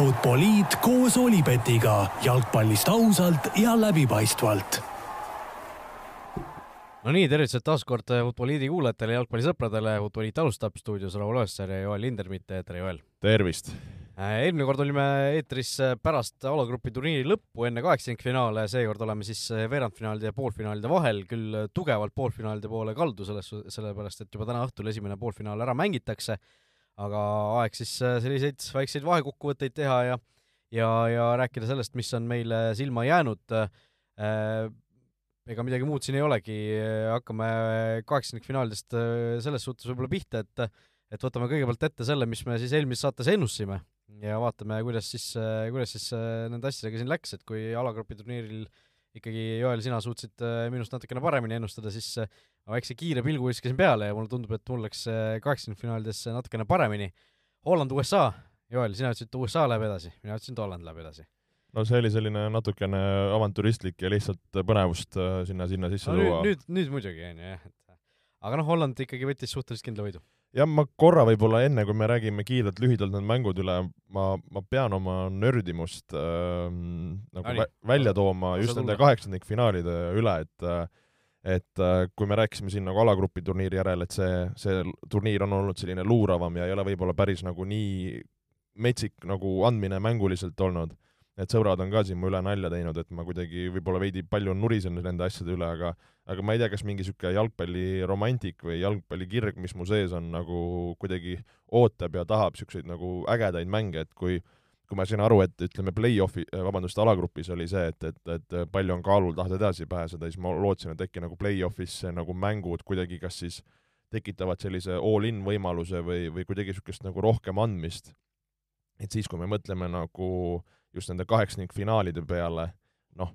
Futboliit koos Olipetiga jalgpallist ausalt ja läbipaistvalt. no nii, tervitused taas kord Futboliidi kuulajatele, jalgpallisõpradele. Futboliit alustab stuudios Raul Õissaar ja Joel Lindermitt. tere, Joel! tervist! eelmine kord olime eetris pärast alagrupi turniiri lõppu enne kaheksandikfinaale, seekord oleme siis veerandfinaalide ja poolfinaalide vahel, küll tugevalt poolfinaalide poole kaldu, selles, sellepärast et juba täna õhtul esimene poolfinaal ära mängitakse aga aeg siis äh, selliseid väikseid vahekokkuvõtteid teha ja ja, ja rääkida sellest, mis on meile silma jäänud. Äh, ega midagi muud siin ei olegi, hakkame kaheksandikfinaalidest äh, selles suhtes võib-olla pihta, et et võtame kõigepealt ette selle, mis me siis eelmises saates ennustasime ja vaatame, kuidas siis, kuidas siis nende asjadega siin läks, et kui alagrupi turniiril ikkagi, Joel, sina suutsid minust natukene paremini ennustada, siis ma väikse kiire pilgu viskasin peale ja mulle tundub, et mul läks kaheksakümnendfinaalides natukene paremini. Holland-USA, Joel, sina ütlesid, et USA läheb edasi, mina ütlesin, et Holland läheb edasi. no see oli selline natukene avantüristlik ja lihtsalt põnevust äh, sinna, sinna sisse no, luua. nüüd, nüüd muidugi, on ju, jah, et aga noh, Holland ikkagi võttis suhteliselt kindla võidu. Jah, ma korra võib-olla enne, kui me räägime kiirelt lühidalt need mängud üle, ma, ma pean oma nördimust äh, nagu vä välja tooma just nende kaheksandikfinaalide üle, et äh, et äh, kui me rääkisime siin nagu alagrupi turniiri järel, et see, see turniir on olnud selline luuravam ja ei ole võib-olla päris nagu nii metsik nagu andmine mänguliselt olnud, et sõbrad on ka siin mu üle nalja teinud, et ma kuidagi võib-olla veidi palju nurisenud nende asjade üle, aga aga ma ei tea, kas mingi niisugune jalgpalliromantik või jalgpallikirg, mis mu sees on, nagu kuidagi ootab ja tahab niisuguseid nagu ägedaid mänge, et kui kui ma sain aru, et ütleme, play-off'i, äh, vabandust, alagrupis oli see, et, et, et palju on kaalul tahta edasi pääseda, siis ma lootsin, et äkki nagu play-off'is nagu mängud kuidagi kas siis tekitavad sellise all-in võimaluse või, või kuidagi niisugust nagu rohkem andmist. et siis, kui me mõtleme nagu just nende kaheksandikfinaalide peale, noh,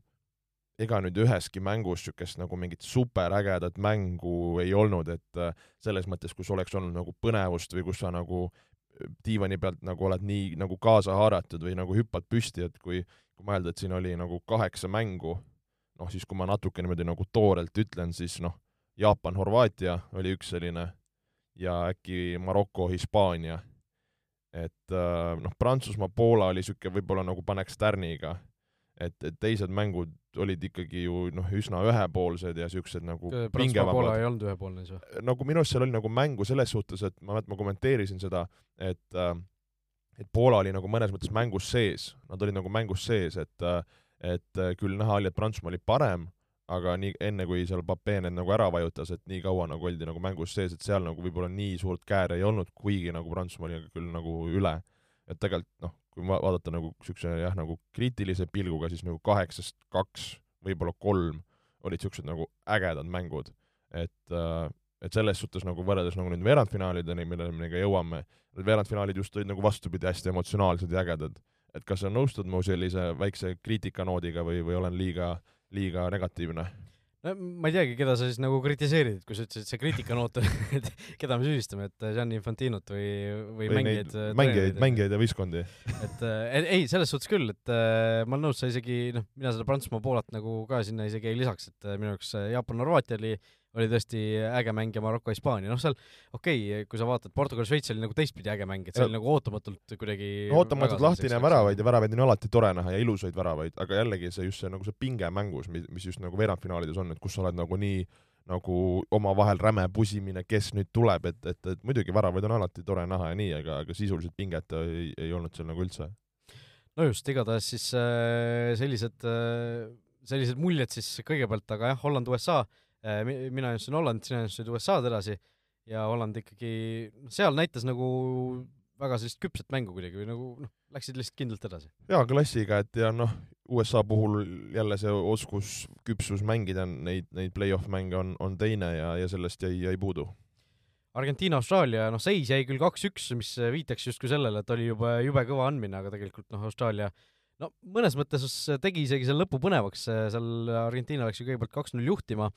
ega nüüd üheski mängus niisugust nagu mingit superägedat mängu ei olnud, et äh, selles mõttes, kus oleks olnud nagu põnevust või kus sa nagu diivani pealt nagu oled nii nagu kaasa haaratud või nagu hüppad püsti, et kui, kui mõelda, et siin oli nagu kaheksa mängu, noh siis kui ma natuke niimoodi nagu toorelt ütlen, siis noh, Jaapan-Horvaatia oli üks selline ja äkki Maroko-Hispaania. Et äh, noh, Prantsusmaa-Poola oli niisugune võib-olla nagu paneks tärniga. Et, et teised mängud olid ikkagi ju noh, üsna ühepoolsed ja siuksed nagu Prantsusmaa-Poola ei olnud ühepoolne siis või? nagu minu arust seal oli nagu mängu selles suhtes, et ma mäletan, ma kommenteerisin seda, et äh, et Poola oli nagu mõnes mõttes mängus sees, nad olid nagu mängus sees, et äh, et äh, küll näha oli, et Prantsusmaa oli parem, aga nii, enne kui seal Papee need nagu ära vajutas, et nii kaua nagu oldi nagu mängus sees, et seal nagu võib-olla nii suurt kääre ei olnud, kuigi nagu Prantsusmaa oli küll nagu üle. et tegelikult noh, kui vaadata nagu niisuguse jah, nagu kriitilise pilguga, siis nagu kaheksast kaks, võib-olla kolm olid niisugused nagu ägedad mängud. et äh, et selles suhtes nagu võrreldes nagu nüüd veerandfinaalideni, millele me ka jõuame, need veerandfinaalid just olid nagu vastupidi, hästi emotsionaalsed ja ägedad. et kas sa nõustud mu sellise väikse kriitikanoodiga või, või olen liiga, liiga negatiivne? no ma ei teagi, keda sa siis nagu kritiseerid, kui sa ütlesid, et see kriitikanoot et keda me süüdistame, et Gianni Infantinot või, või, või mängijaid mängijaid, mängijaid ja võistkondi. et äh, ei, selles suhtes küll, et äh, ma olen nõus, sa isegi noh, mina seda Prantsusmaa-Poolat nagu ka sinna isegi ei lisaks, et äh, minu jaoks Jaapan-Horvaatia oli oli tõesti äge mäng ja Maroko-Hispaania, noh seal okei okay,, kui sa vaatad, Portugal-Šveits oli nagu teistpidi äge mäng, et see oli nagu ootamatult kuidagi no, ootamatult lahtine väravaid ja väravaid on ju alati tore näha ja ilusaid väravaid, aga jällegi see just see nagu see pinge mängus, mis, mis just nagu veerandfinaalides on, et kus sa oled nagu nii nagu omavahel räme pusimine, kes nüüd tuleb, et, et, et muidugi väravaid on alati tore näha ja nii, aga, aga sisuliselt pinget ei, ei olnud seal nagu üldse. no just, igatahes siis äh, sellised äh,, sellised muljed siis kõigepealt, aga jah, Holland-USA Äh, mina ennustasin Hollandit, sina ennustasid USA-d edasi ja Holland ikkagi, seal näitas nagu väga sellist küpset mängu kuidagi või nagu noh, läksid lihtsalt kindlalt edasi. jaa, klassiga, et ja noh, USA puhul jälle see oskus, küpsus mängida neid, neid play-off mänge on, on teine ja, ja sellest jäi, jäi puudu. Argentiina-Austraalia, noh seis jäi küll kaks-üks, mis viitaks justkui sellele, et oli juba jube kõva andmine, aga tegelikult noh, Austraalia no mõnes mõttes tegi isegi selle lõpu põnevaks, seal Argentiina läks ju kõigepealt kaks-null juhtima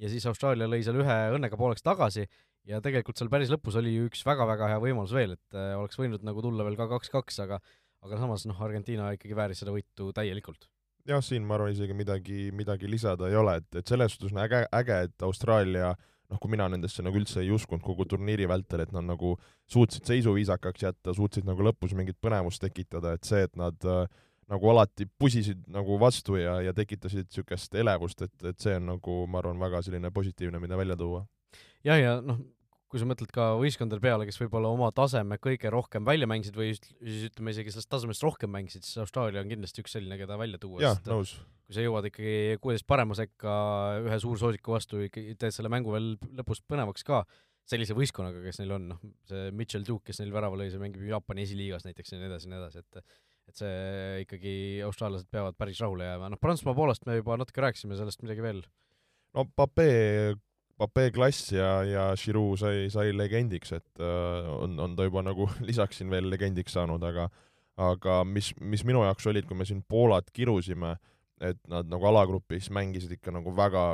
ja siis Austraalia lõi seal ühe õnnega pooleks tagasi ja tegelikult seal päris lõpus oli ju üks väga-väga hea võimalus veel, et äh, oleks võinud nagu tulla veel ka kaks-kaks, aga aga samas noh, Argentiina ikkagi vääris seda võitu täielikult. jah, siin ma arvan isegi midagi, midagi lisada ei ole, et, et selles suhtes on äge, äge, et Austraalia noh, kui mina nendesse nagu üldse ei uskunud kogu turniiri vältel, et nad nagu suutsid seisu viisakaks jätta, suutsid nagu lõpus mingit põnevust tekitada, et see, et nad äh, nagu alati pusisid nagu vastu ja, ja tekitasid niisugust elevust, et, et see on nagu, ma arvan, väga selline positiivne, mida välja tuua. jah, ja noh, kui sa mõtled ka võistkondade peale, kes võib-olla oma taseme kõige rohkem välja mängisid või siis ütleme isegi sellest tasemest rohkem mängisid, siis Austraalia on kindlasti üks selline, keda välja tuua. jah, nõus. kui sa jõuad ikkagi kuueteist parema sekka ühe suursoosiku vastu, ikkagi teed selle mängu veel lõpus põnevaks ka, sellise võistkonnaga, kes neil on, noh, see Mitchell Duke, kes neil värava lõi, see mängib Jaapani esiliigas näiteks ja nii edasi ja nii edasi, et et see ikkagi, austraallased peavad päris rahule jääma, noh, Prantsusmaa poolest me juba natuke rääkisime sellest midagi veel. no Papee Papee klass ja, ja Giroud sai, sai legendiks, et äh, on, on ta juba nagu lisaks siin veel legendiks saanud, aga aga mis, mis minu jaoks olid, kui me siin Poolat kirusime, et nad nagu alagrupis mängisid ikka nagu väga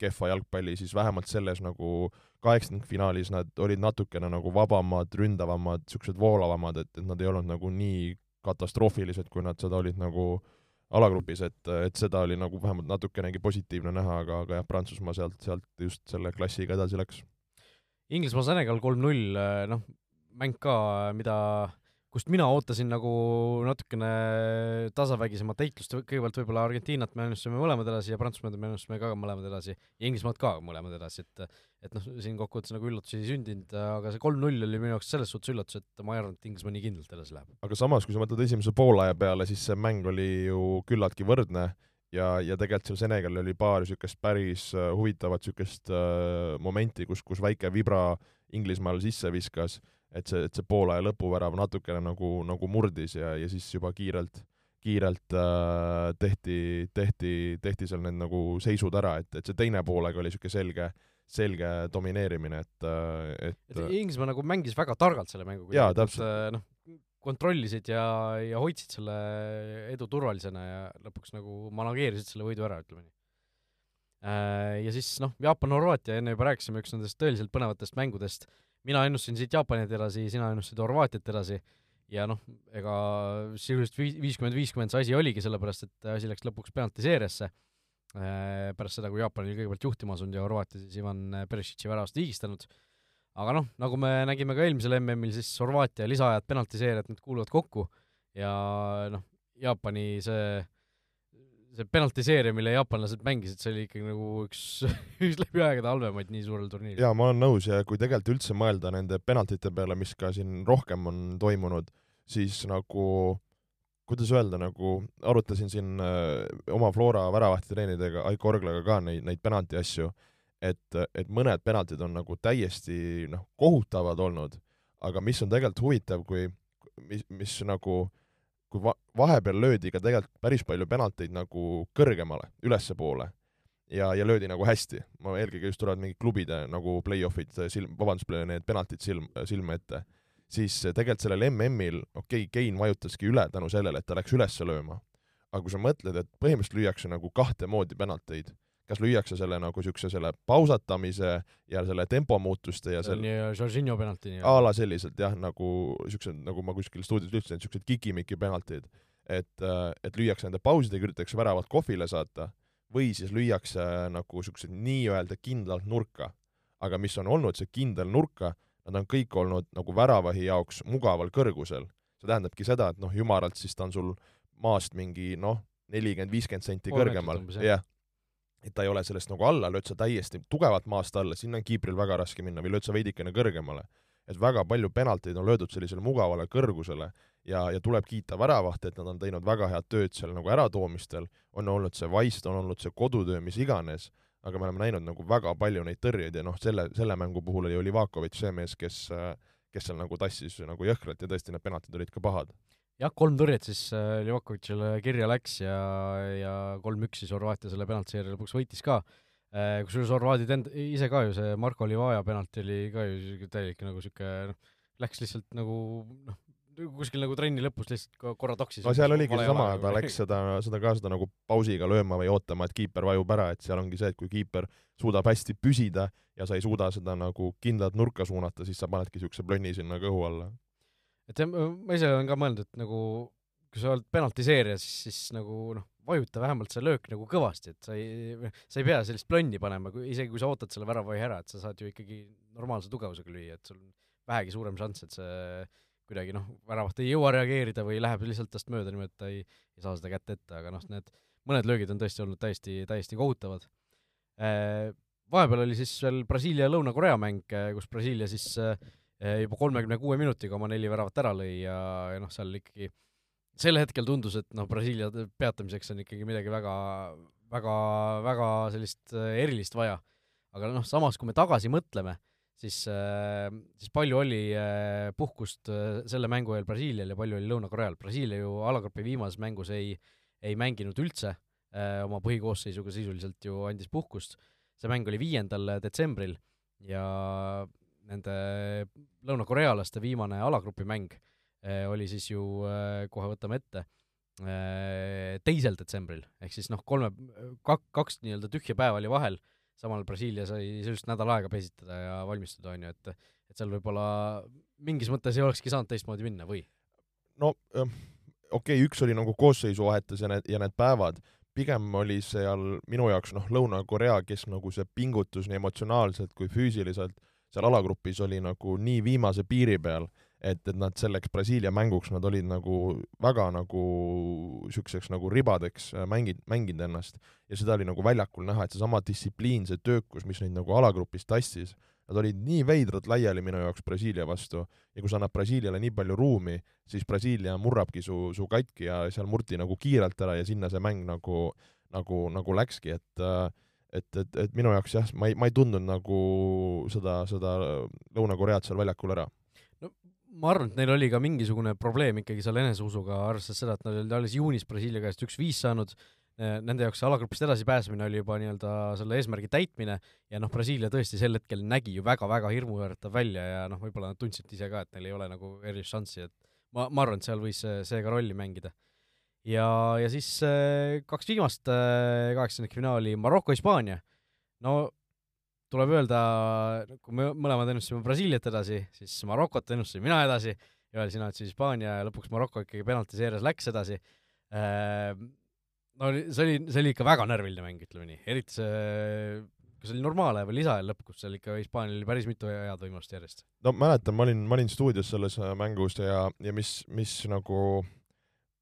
kehva jalgpalli, siis vähemalt selles nagu kaheksandikfinaalis nad olid natukene nagu vabamad, ründavamad, niisugused voolavamad, et, et nad ei olnud nagu nii katastroofilised, kui nad seda olid nagu alagrupis, et, et seda oli nagu vähemalt natukenegi positiivne näha, aga, aga jah, Prantsusmaa sealt, sealt just selle klassiga edasi läks. Inglismaa-Senegal kolm-null, noh, mäng ka, mida kust mina ootasin nagu natukene tasavägisemat heitlust, kõigepealt võib-olla Argentiinat me ennustasime mõlemad edasi ja Prantsusmaad me ennustasime ka mõlemad edasi ja Inglismaad ka mõlemad edasi, et et noh, siin kokkuvõttes nagu üllatusi ei sündinud, aga see kolm-null oli minu jaoks selles suhtes üllatus, et ma ei arvanud, et Inglismaa nii kindlalt edasi läheb. aga samas, kui sa mõtled esimese poolaja peale, siis see mäng oli ju küllaltki võrdne ja, ja tegelikult seal Senegalil oli paar niisugust päris äh, huvitavat niisugust äh, momenti, kus, kus väike vibra Inglismaal sisse viskas et see, et see poolaja lõpuvärav natukene nagu, nagu murdis ja, ja siis juba kiirelt, kiirelt äh, tehti, tehti, tehti seal need nagu seisud ära, et, et see teine poolega oli niisugune selge, selge domineerimine, et, äh, et et Inglismaa nagu mängis väga targalt selle mängu, jaa, täpselt. Äh, noh, kontrollisid ja, ja hoidsid selle edu turvalisena ja lõpuks nagu manageerisid selle võidu ära, ütleme nii. Äh, ja siis noh, Jaapan-Horvaatia, enne juba rääkisime, üks nendest tõeliselt põnevatest mängudest, mina ennustasin siit Jaapanit edasi, sina ennustasid Horvaatiat edasi ja noh, ega sisuliselt viiskümmend, viiskümmend see asi oligi, sellepärast et asi läks lõpuks penaltiseeriasse, äh, pärast seda, kui Jaapan oli kõigepealt juhtima asunud ja Horvaatia siis Ivan Perisici väravast viigistanud, aga noh, nagu me nägime ka eelmisel MM-il, siis Horvaatia lisaajad, penaltiseerijad, need kuuluvad kokku. Ja noh, Jaapani see see penaltiseeria, mille jaapanlased mängisid, see oli ikkagi nagu üks, üks läbi aegade halvemaid nii suurel turniiril. jaa, ma olen nõus ja kui tegelikult üldse mõelda nende penaltite peale, mis ka siin rohkem on toimunud, siis nagu kuidas öelda, nagu arutasin siin öö, äh, oma Flora väravahttreenidega, Aiko Orglaga ka neid, neid penalti asju, et, et mõned penaltid on nagu täiesti noh, kohutavad olnud, aga mis on tegelikult huvitav, kui mis, mis nagu kui va-, vahepeal löödi ka tegelikult päris palju penalteid nagu kõrgemale, ülespoole ja, ja löödi nagu hästi. ma eelkõige just tulevad mingid klubide nagu play-off'id silm, vabandust, need penaltid silm, silme ette, siis tegelikult sellel MM-il, okei okay,, Kein vajutaski üle tänu sellele, et ta läks üles lööma. aga kui sa mõtled, et põhimõtteliselt lüüakse nagu kahte moodi penalteid kas lüüakse selle nagu niisuguse selle pausatamise ja selle tempomuutuste ja selle Jorginho penalti nii-öelda. a la selliselt jah, nagu niisugused, nagu ma kuskil stuudios ütlesin, niisugused kikimiki penaltid. et, äh, et lüüakse nende pausidega, üritatakse väravat kohvile saata või siis lüüakse nagu niisugused nii-öelda kindlalt nurka. aga mis on olnud see kindel nurka, nad on kõik olnud nagu väravahi jaoks mugaval kõrgusel. see tähendabki seda, et noh, ümaralt siis ta on sul maast mingi noh, nelikümmend, viiskümmend senti kõrgemal, jah et ta ei ole sellest nagu alla, lööd sa täiesti tugevalt maast alla, sinna on kiipril väga raske minna või lööd sa veidikene kõrgemale. et väga palju penalteid on löödud sellisele mugavale kõrgusele ja, ja tuleb kiita väravahte, et nad on teinud väga head tööd seal nagu äratoomistel, on olnud see vaist, on olnud see kodutöö, mis iganes, aga me oleme näinud nagu väga palju neid tõrjeid ja noh, selle, selle mängu puhul oli Olivakovitš see mees, kes kes seal nagu tassis nagu jõhkralt ja tõesti need penaltid olid ka pahad jah, kolm tõrjet siis äh, Livakovitšile kirja läks ja, ja kolm-üks siis Horvaatia selle penaltiseeria lõpuks võitis ka. Äh, kusjuures horvaadid end-, ise ka ju, see Marko Livaja penalti oli ka ju täielik nagu sihuke noh, läks lihtsalt nagu noh, kuskil nagu trenni lõpus lihtsalt korra toksis. no seal oligi seesama, ta läks seda, seda ka seda nagu pausiga lööma või ootama, et kiiper vajub ära, et seal ongi see, et kui kiiper suudab hästi püsida ja sa ei suuda seda nagu kindlat nurka suunata, siis sa panedki niisuguse plönni sinna kõhu alla et ma ise olen ka mõelnud, et nagu kui sa oled penaltiseerias, siis, siis nagu noh, vajuta vähemalt see löök nagu kõvasti, et sa ei, sa ei pea sellist plonni panema, kui isegi kui sa ootad selle väravai ära, et sa saad ju ikkagi normaalse tugevusega lüüa, et sul on vähegi suurem šanss, et see kuidagi noh, väravat ei jõua reageerida või läheb lihtsalt tast mööda niimoodi, ta ei, ei saa seda kätte ette, aga noh, need mõned löögid on tõesti olnud täiesti, täiesti kohutavad. Äh, vahepeal oli siis veel Brasiilia ja Lõuna-Korea mäng, kus Brasiilia siis äh, juba kolmekümne kuue minutiga oma neli väravat ära lõi ja, ja noh, seal ikkagi sel hetkel tundus, et noh, Brasiilia peatamiseks on ikkagi midagi väga, väga, väga sellist erilist vaja. aga noh, samas kui me tagasi mõtleme, siis, siis palju oli puhkust selle mängu eel Brasiilial ja palju oli Lõuna-Koreal. Brasiilia ju alagrupi viimases mängus ei, ei mänginud üldse oma põhikoosseisuga, sisuliselt ju andis puhkust see mäng oli viiendal detsembril ja nende lõunakorealaste viimane alagrupi mäng eh, oli siis ju, eh, kohe võtame ette, eh, teisel detsembril, ehk siis noh, kolme, kak-, kaks nii-öelda tühja päeva oli vahel, samal Brasiilia sai sisuliselt nädal aega pesitada ja valmistuda, on ju, et et seal võib-olla mingis mõttes ei olekski saanud teistmoodi minna või? no okei okay,, üks oli nagu koosseisu vahetus ja need, ja need päevad, pigem oli seal minu jaoks noh, Lõuna-Korea, kes nagu see pingutus nii emotsionaalselt kui füüsiliselt seal alagrupis oli nagu nii viimase piiri peal, et, et nad selleks Brasiilia mänguks, nad olid nagu väga nagu niisuguseks nagu ribadeks äh, mängid, mänginud ennast. Ja seda oli nagu väljakul näha, et seesama distsipliin, see töökus, mis neid nagu alagrupis tassis, Nad olid nii veidralt laiali minu jaoks Brasiilia vastu. Ja kui sa annad Brasiiliale nii palju ruumi, siis Brasiilia murrabki su, su katki ja seal murti nagu kiirelt ära ja sinna see mäng nagu, nagu, nagu läkski, et et, et, et minu jaoks jah, ma ei, ma ei tundnud nagu seda, seda Lõuna-Koread seal väljakul ära. No ma arvan, et neil oli ka mingisugune probleem ikkagi seal eneseusuga, arvestades seda, et nad olid alles juunis Brasiilia käest üks-viis saanud, Äh, nende jaoks alagrupist edasipääsemine oli juba nii-öelda selle eesmärgi täitmine. Ja noh, Brasiilia tõesti sel hetkel nägi ju väga-väga hirmuäratav välja ja noh, võib-olla nad tundsid ise ka, et neil ei ole nagu erilist šanssi, et ma, ma arvan, et seal võis see ka rolli mängida. Ja, ja siis äh, kaks viimast äh, kaheksandikfinaali, Maroko-Hispaania. no tuleb öelda, kui me mõlemad ennustasime Brasiiliat edasi, siis Marokot ennustasin mina edasi, Joel, sina ütlesid Hispaania ja lõpuks Maroko ikkagi penaltiseerias läks edasi no see oli, see oli ikka väga närviline mäng, ütleme nii, eriti see kas oli normaalne või lisaajal lõpp, kus seal ikka Hispaanial oli päris mitu head võimalust järjest? no mäletan, ma olin, ma olin stuudios selles äh, mängus ja, ja mis, mis nagu,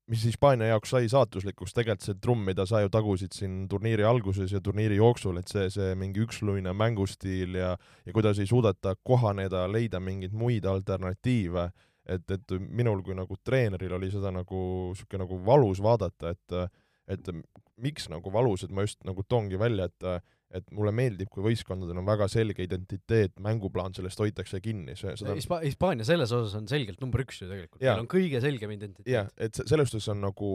mis Hispaania jaoks sai saatuslikuks, tegelikult see trumm, mida sa ju tagusid siin turniiri alguses ja turniiri jooksul, et see, see mingi üksluine mängustiil ja ja kuidas ei suudeta kohaneda, leida mingeid muid alternatiive, et, et minul kui nagu treeneril oli seda nagu niisugune nagu valus vaadata, et et miks nagu valus, et ma just nagu toongi välja, et et mulle meeldib, kui võistkondadel on väga selge identiteet, mänguplaan, sellest hoitakse kinni, see seda Hispa-, Hispaania selles osas on selgelt number üks ju tegelikult, neil on kõige selgem identiteet. jah, et selles suhtes on nagu,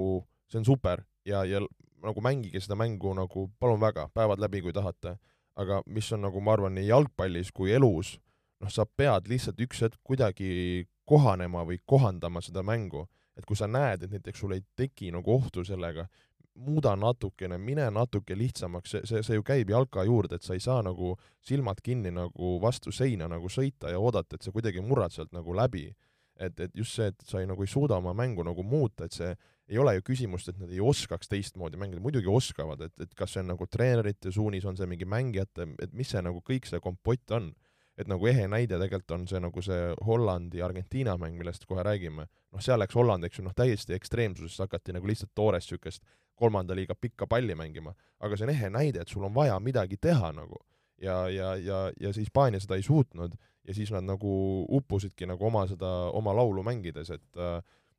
see on super ja, ja nagu mängige seda mängu nagu palun väga, päevad läbi, kui tahate. aga mis on nagu ma arvan, nii jalgpallis kui elus, noh, sa pead lihtsalt üks hetk kuidagi kohanema või kohandama seda mängu, et kui sa näed, et näiteks sul ei teki nagu ohtu sellega, muuda natukene, mine natuke lihtsamaks, see, see, see ju käib jalka juurde, et sa ei saa nagu silmad kinni nagu vastu seina nagu sõita ja oodata, et sa kuidagi murrad sealt nagu läbi. et, et just see, et sa ei, nagu ei suuda oma mängu nagu muuta, et see ei ole ju küsimust, et nad ei oskaks teistmoodi mängida, muidugi oskavad, et, et kas see on nagu treenerite suunis, on see mingi mängijate, et mis see nagu kõik see kompott on et nagu ehe näide tegelikult on see nagu see Hollandi-Argentiina mäng, millest kohe räägime. noh, seal läks Holland, eks ju, noh täiesti ekstreemsusest hakati nagu lihtsalt toorest niisugust kolmanda liiga pikka palli mängima, aga see on ehe näide, et sul on vaja midagi teha nagu. ja, ja, ja, ja see Hispaania seda ei suutnud ja siis nad nagu uppusidki nagu oma seda, oma laulu mängides, et äh,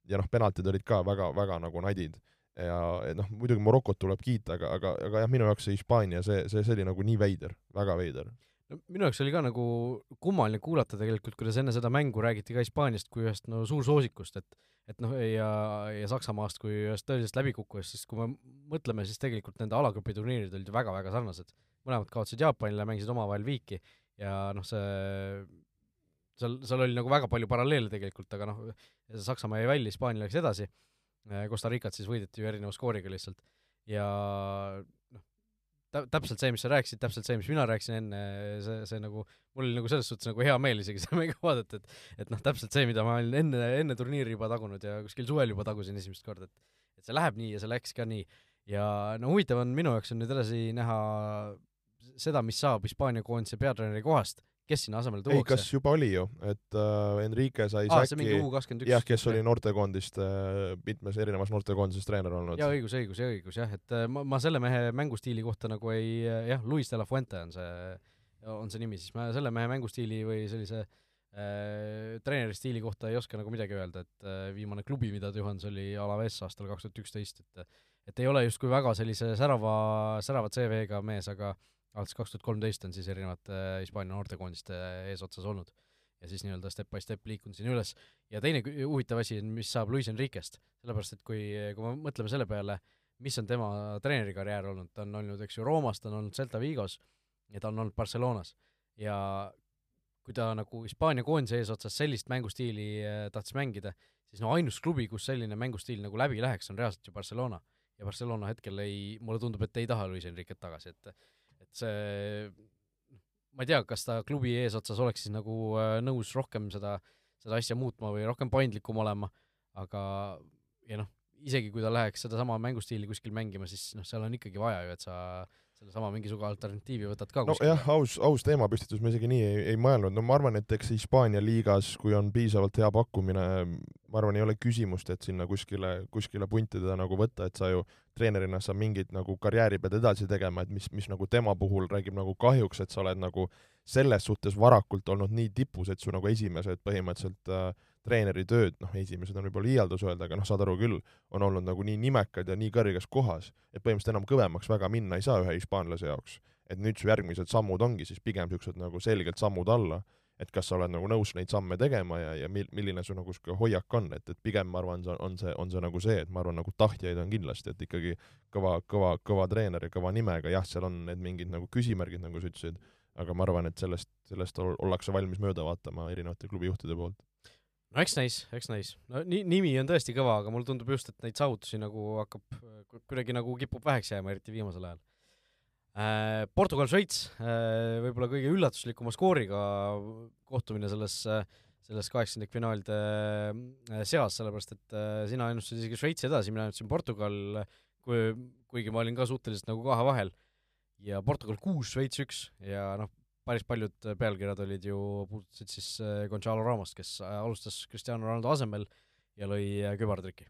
ja noh, penaltid olid ka väga-väga nagu nadid. ja et noh, muidugi Marokot tuleb kiita, aga, aga, aga jah, minu jaoks see Hispaania, see, see, see oli nagu nii veider, väga veider no minu jaoks oli ka nagu kummaline kuulata tegelikult, kuidas enne seda mängu räägiti ka Hispaaniast kui ühest no suursoosikust, et et noh, ja, ja Saksamaast kui ühest tõelisest läbikukkujast, sest kui me mõtleme, siis tegelikult nende alagrupi turniirid olid ju väga-väga sarnased. mõlemad kaotasid Jaapanile, mängisid omavahel viiki ja noh, see seal, seal oli nagu väga palju paralleele tegelikult, aga noh, Saksamaa jäi välja, Hispaania läks edasi, Costa Ricat siis võideti ju erineva skooriga lihtsalt ja tä-, täpselt see, mis sa rääkisid, täpselt see, mis mina rääkisin enne, see, see nagu, mul oli nagu selles suhtes nagu hea meel isegi seda mängu vaadata, et et noh, täpselt see, mida ma olin enne, enne turniiri juba tagunud ja kuskil suvel juba tagusin esimest korda, et et see läheb nii ja see läks ka nii. ja no huvitav on minu jaoks on nüüd edasi näha seda, mis saab Hispaania koondise peatreeneri kohast, kes sinna asemele tuuakse? ei, kas juba oli ju, et uh, Enrique sai ah, säki, jah, kes oli noortekoondiste uh,, mitmes erinevas noortekoondises treener olnud. jaa, õigus, õigus, õigus jah, et uh, ma, ma selle mehe mängustiili kohta nagu ei, jah, Luis de la Fuente on see, on see nimi, siis ma selle mehe mängustiili või sellise äh, treeneri stiili kohta ei oska nagu midagi öelda, et äh, viimane klubi, mida ta juhendas, oli Alaves aastal kaks tuhat üksteist, et et ei ole justkui väga sellise särava, särava CV-ga mees, aga alates kaks tuhat kolmteist on siis erinevate äh, Hispaania noortekoondiste eesotsas olnud ja siis nii-öelda step by step liikunud sinna üles. ja teine huvitav asi mis saab Luis Enriquest, sellepärast et kui, kui me mõtleme selle peale, mis on tema treenerikarjäär olnud, ta on olnud, eks ju, Roomas, ta on olnud Celta Vigos ja ta on olnud Barcelonas. ja kui ta nagu Hispaania koondise eesotsas sellist mängustiili äh, tahtis mängida, siis no ainus klubi, kus selline mängustiil nagu läbi läheks, on reaalselt ju Barcelona. ja Barcelona hetkel ei, mulle tundub, et ei taha Luis Enriquet tagasi, et et see, ma ei tea, kas ta klubi eesotsas oleks siis nagu äh, nõus rohkem seda, seda asja muutma või rohkem paindlikum olema, aga ja noh, isegi kui ta läheks sedasama mängustiili kuskil mängima, siis noh, seal on ikkagi vaja ju, et sa sellesama mingisuguse alternatiivi võtad ka no jah, aus, aus teemapüstitus, ma isegi nii ei, ei mõelnud, no ma arvan, et eks Hispaania liigas, kui on piisavalt hea pakkumine, ma arvan, ei ole küsimust, et sinna kuskile, kuskile punti teda nagu võtta, et sa ju treenerina sa mingit nagu karjääri pead edasi tegema, et mis, mis nagu tema puhul räägib nagu kahjuks, et sa oled nagu selles suhtes varakult olnud nii tipus, et su nagu esimesed põhimõtteliselt äh, treeneritööd, noh, esimesed on võib-olla liialdus öelda, aga noh, saad aru küll, on olnud nagu nii nimekad ja nii kõrges kohas, et põhimõtteliselt enam kõvemaks väga minna ei saa ühe hispaanlase jaoks. et nüüd su järgmised sammud ongi siis pigem niisugused nagu selgelt sammud alla, et kas sa oled nagu nõus neid samme tegema ja, ja mil-, milline su nagu niisugune hoiak on, et, et pigem ma arvan, on see, on see nagu see, et ma arvan, nagu tahtjaid on kindlasti, et ikkagi kõva, kõva, kõva treener ja kõva nimega, jah, seal on need mingid nagu küsimärgid, nagu sa ütlesid, aga ma arvan, et sellest, sellest ollakse valmis mööda vaatama erinevate klubijuhtide poolt no eks näis, eks näis. no ni-, nimi on tõesti kõva, aga mulle tundub just, et neid saavutusi nagu hakkab, kuidagi nagu kipub väheks jääma, eriti viimasel ajal. Portugal-Šveits äh,, võib-olla kõige üllatuslikuma skooriga kohtumine selles, selles kaheksandikfinaalide äh, seas, sellepärast et äh, sina ennustasid isegi Šveitsi edasi, mina ennustasin Portugal, kui, kuigi ma olin ka suhteliselt nagu kahe vahel, ja Portugal kuus, Šveits üks ja noh, päris paljud pealkirjad olid ju, puudutasid siis äh, Gonzalo Ramost, kes äh, alustas Cristiano Ronaldo asemel ja lõi äh, kübartriki.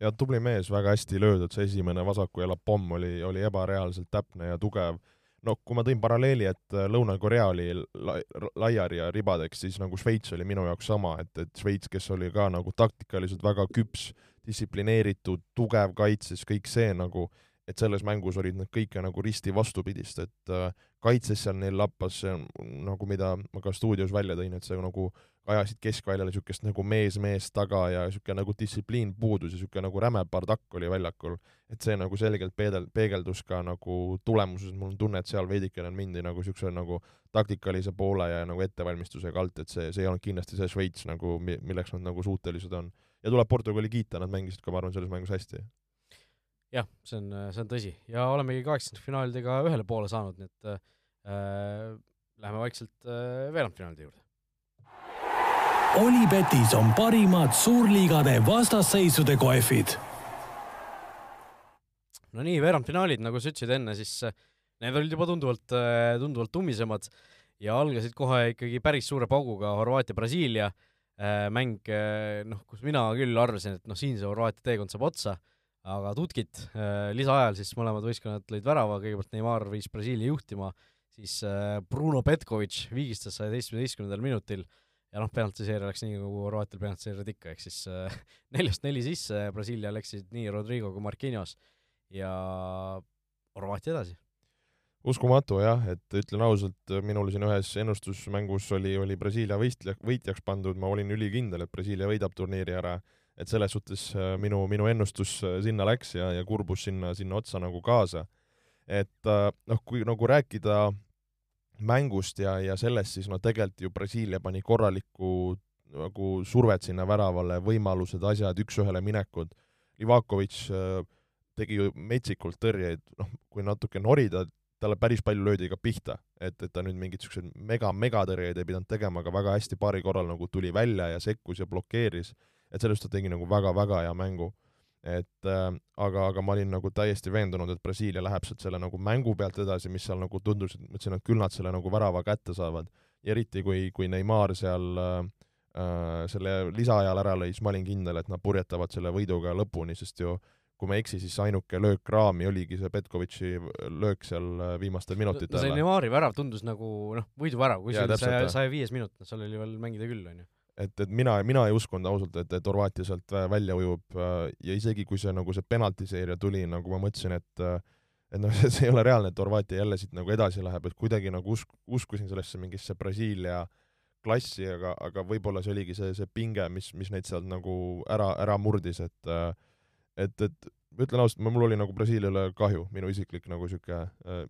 Ja tubli mees, väga hästi löödud, see esimene vasaku jala pomm oli, oli ebareaalselt täpne ja tugev. no kui ma tõin paralleeli, et Lõuna-Korea oli la-, laiali ja ribadeks, siis nagu Šveits oli minu jaoks sama, et, et Šveits, kes oli ka nagu taktikaliselt väga küps, distsiplineeritud, tugev kaitses, kõik see nagu et selles mängus olid nad kõike nagu risti vastupidist, et äh, kaitses seal neil lappas see nagu, mida ma ka stuudios välja tõin, et see nagu ajasid keskväljale niisugust nagu mees mees taga ja niisugune nagu distsipliin puudus ja niisugune nagu räme bardakk oli väljakul. et see nagu selgelt peedel-, peegeldus ka nagu tulemuses, mul on tunne, et seal veidikene mindi nagu niisuguse nagu taktikalise poole ja nagu ettevalmistusega alt, et see, see ei olnud kindlasti see Šveits nagu, milleks nad nagu suutelised on. ja tuleb Portugali kiita, nad mängisid ka, ma arvan, selles mängus hästi jah, see on, see on tõsi ja olemegi kaheksandikfinaalidega ühele poole saanud, nii et äh, läheme vaikselt äh, veerandfinaalide juurde. Olipetis on parimad suurliigade vastasseisude kohvid. no nii, veerandfinaalid, nagu sa ütlesid enne, siis äh, need olid juba tunduvalt, äh, tunduvalt tummisemad ja algasid kohe ikkagi päris suure pauguga Horvaatia-Brasiilia äh, mäng, noh, kus mina küll arvasin, et noh, siin see Horvaatia teekond saab otsa aga tutkit äh, lisaajal siis mõlemad võistkonnad lõid värava, kõigepealt Neimar viis Brasiilia juhtima, siis äh, Bruno Petkovic viigistas sajaseitsmeteistkümnendal minutil ja noh, penaltiseeria läks nii, nagu Horvaatial penaltiseeriad ikka, ehk siis äh, neljast neli sisse, Brasiilia läksid nii Rodrigo kui Marquinhos ja Horvaatia edasi. uskumatu jah, et ütlen ausalt, minul siin ühes ennustusmängus oli, oli Brasiilia võistleja, võitjaks pandud, ma olin ülikindel, et Brasiilia võidab turniiri ära et selles suhtes äh, minu, minu ennustus äh, sinna läks ja, ja kurbus sinna, sinna otsa nagu kaasa. et äh, noh, kui nagu rääkida mängust ja, ja sellest, siis no tegelikult ju Brasiilia pani korralikku nagu survet sinna väravale, võimalused, asjad, üks-ühele minekud. Livakovic tegi ju metsikult tõrjeid, noh, kui natuke norida, talle päris palju löödi ka pihta, et, et ta nüüd mingeid niisuguseid mega-megatõrjeid ei pidanud tegema, aga väga hästi paari korral nagu tuli välja ja sekkus ja blokeeris et sellest ta tegi nagu väga-väga hea mängu. Et äh, aga, aga ma olin nagu täiesti veendunud, et Brasiilia läheb sealt selle nagu mängu pealt edasi, mis seal nagu tundus, et mõtlesin, et küll nad selle nagu värava kätte saavad. ja eriti, kui, kui Neimar seal äh, äh, selle lisaajal ära lõi, siis ma olin kindel, et nad purjetavad selle võiduga lõpuni, sest ju kui ma ei eksi, siis ainuke löök raami oligi see Petkovitši löök seal äh, viimastel minutitel. no see Neimari värav tundus nagu noh, võiduvärav, kui see oli saja, saja viies minut, seal oli veel mängida küll, on ju et, et mina, mina ei uskunud ausalt, et, et Horvaatia sealt välja ujub ja isegi kui see nagu see penaltiseeria tuli, nagu ma mõtlesin, et et noh, see ei ole reaalne, et Horvaatia jälle siit nagu edasi läheb, et kuidagi nagu usk-, uskusin sellesse mingisse Brasiilia klassi, aga, aga võib-olla see oligi see, see pinge, mis, mis neid sealt nagu ära, ära murdis, et et, et ütlen ausalt, mul oli nagu Brasiiliale kahju, minu isiklik nagu äh,,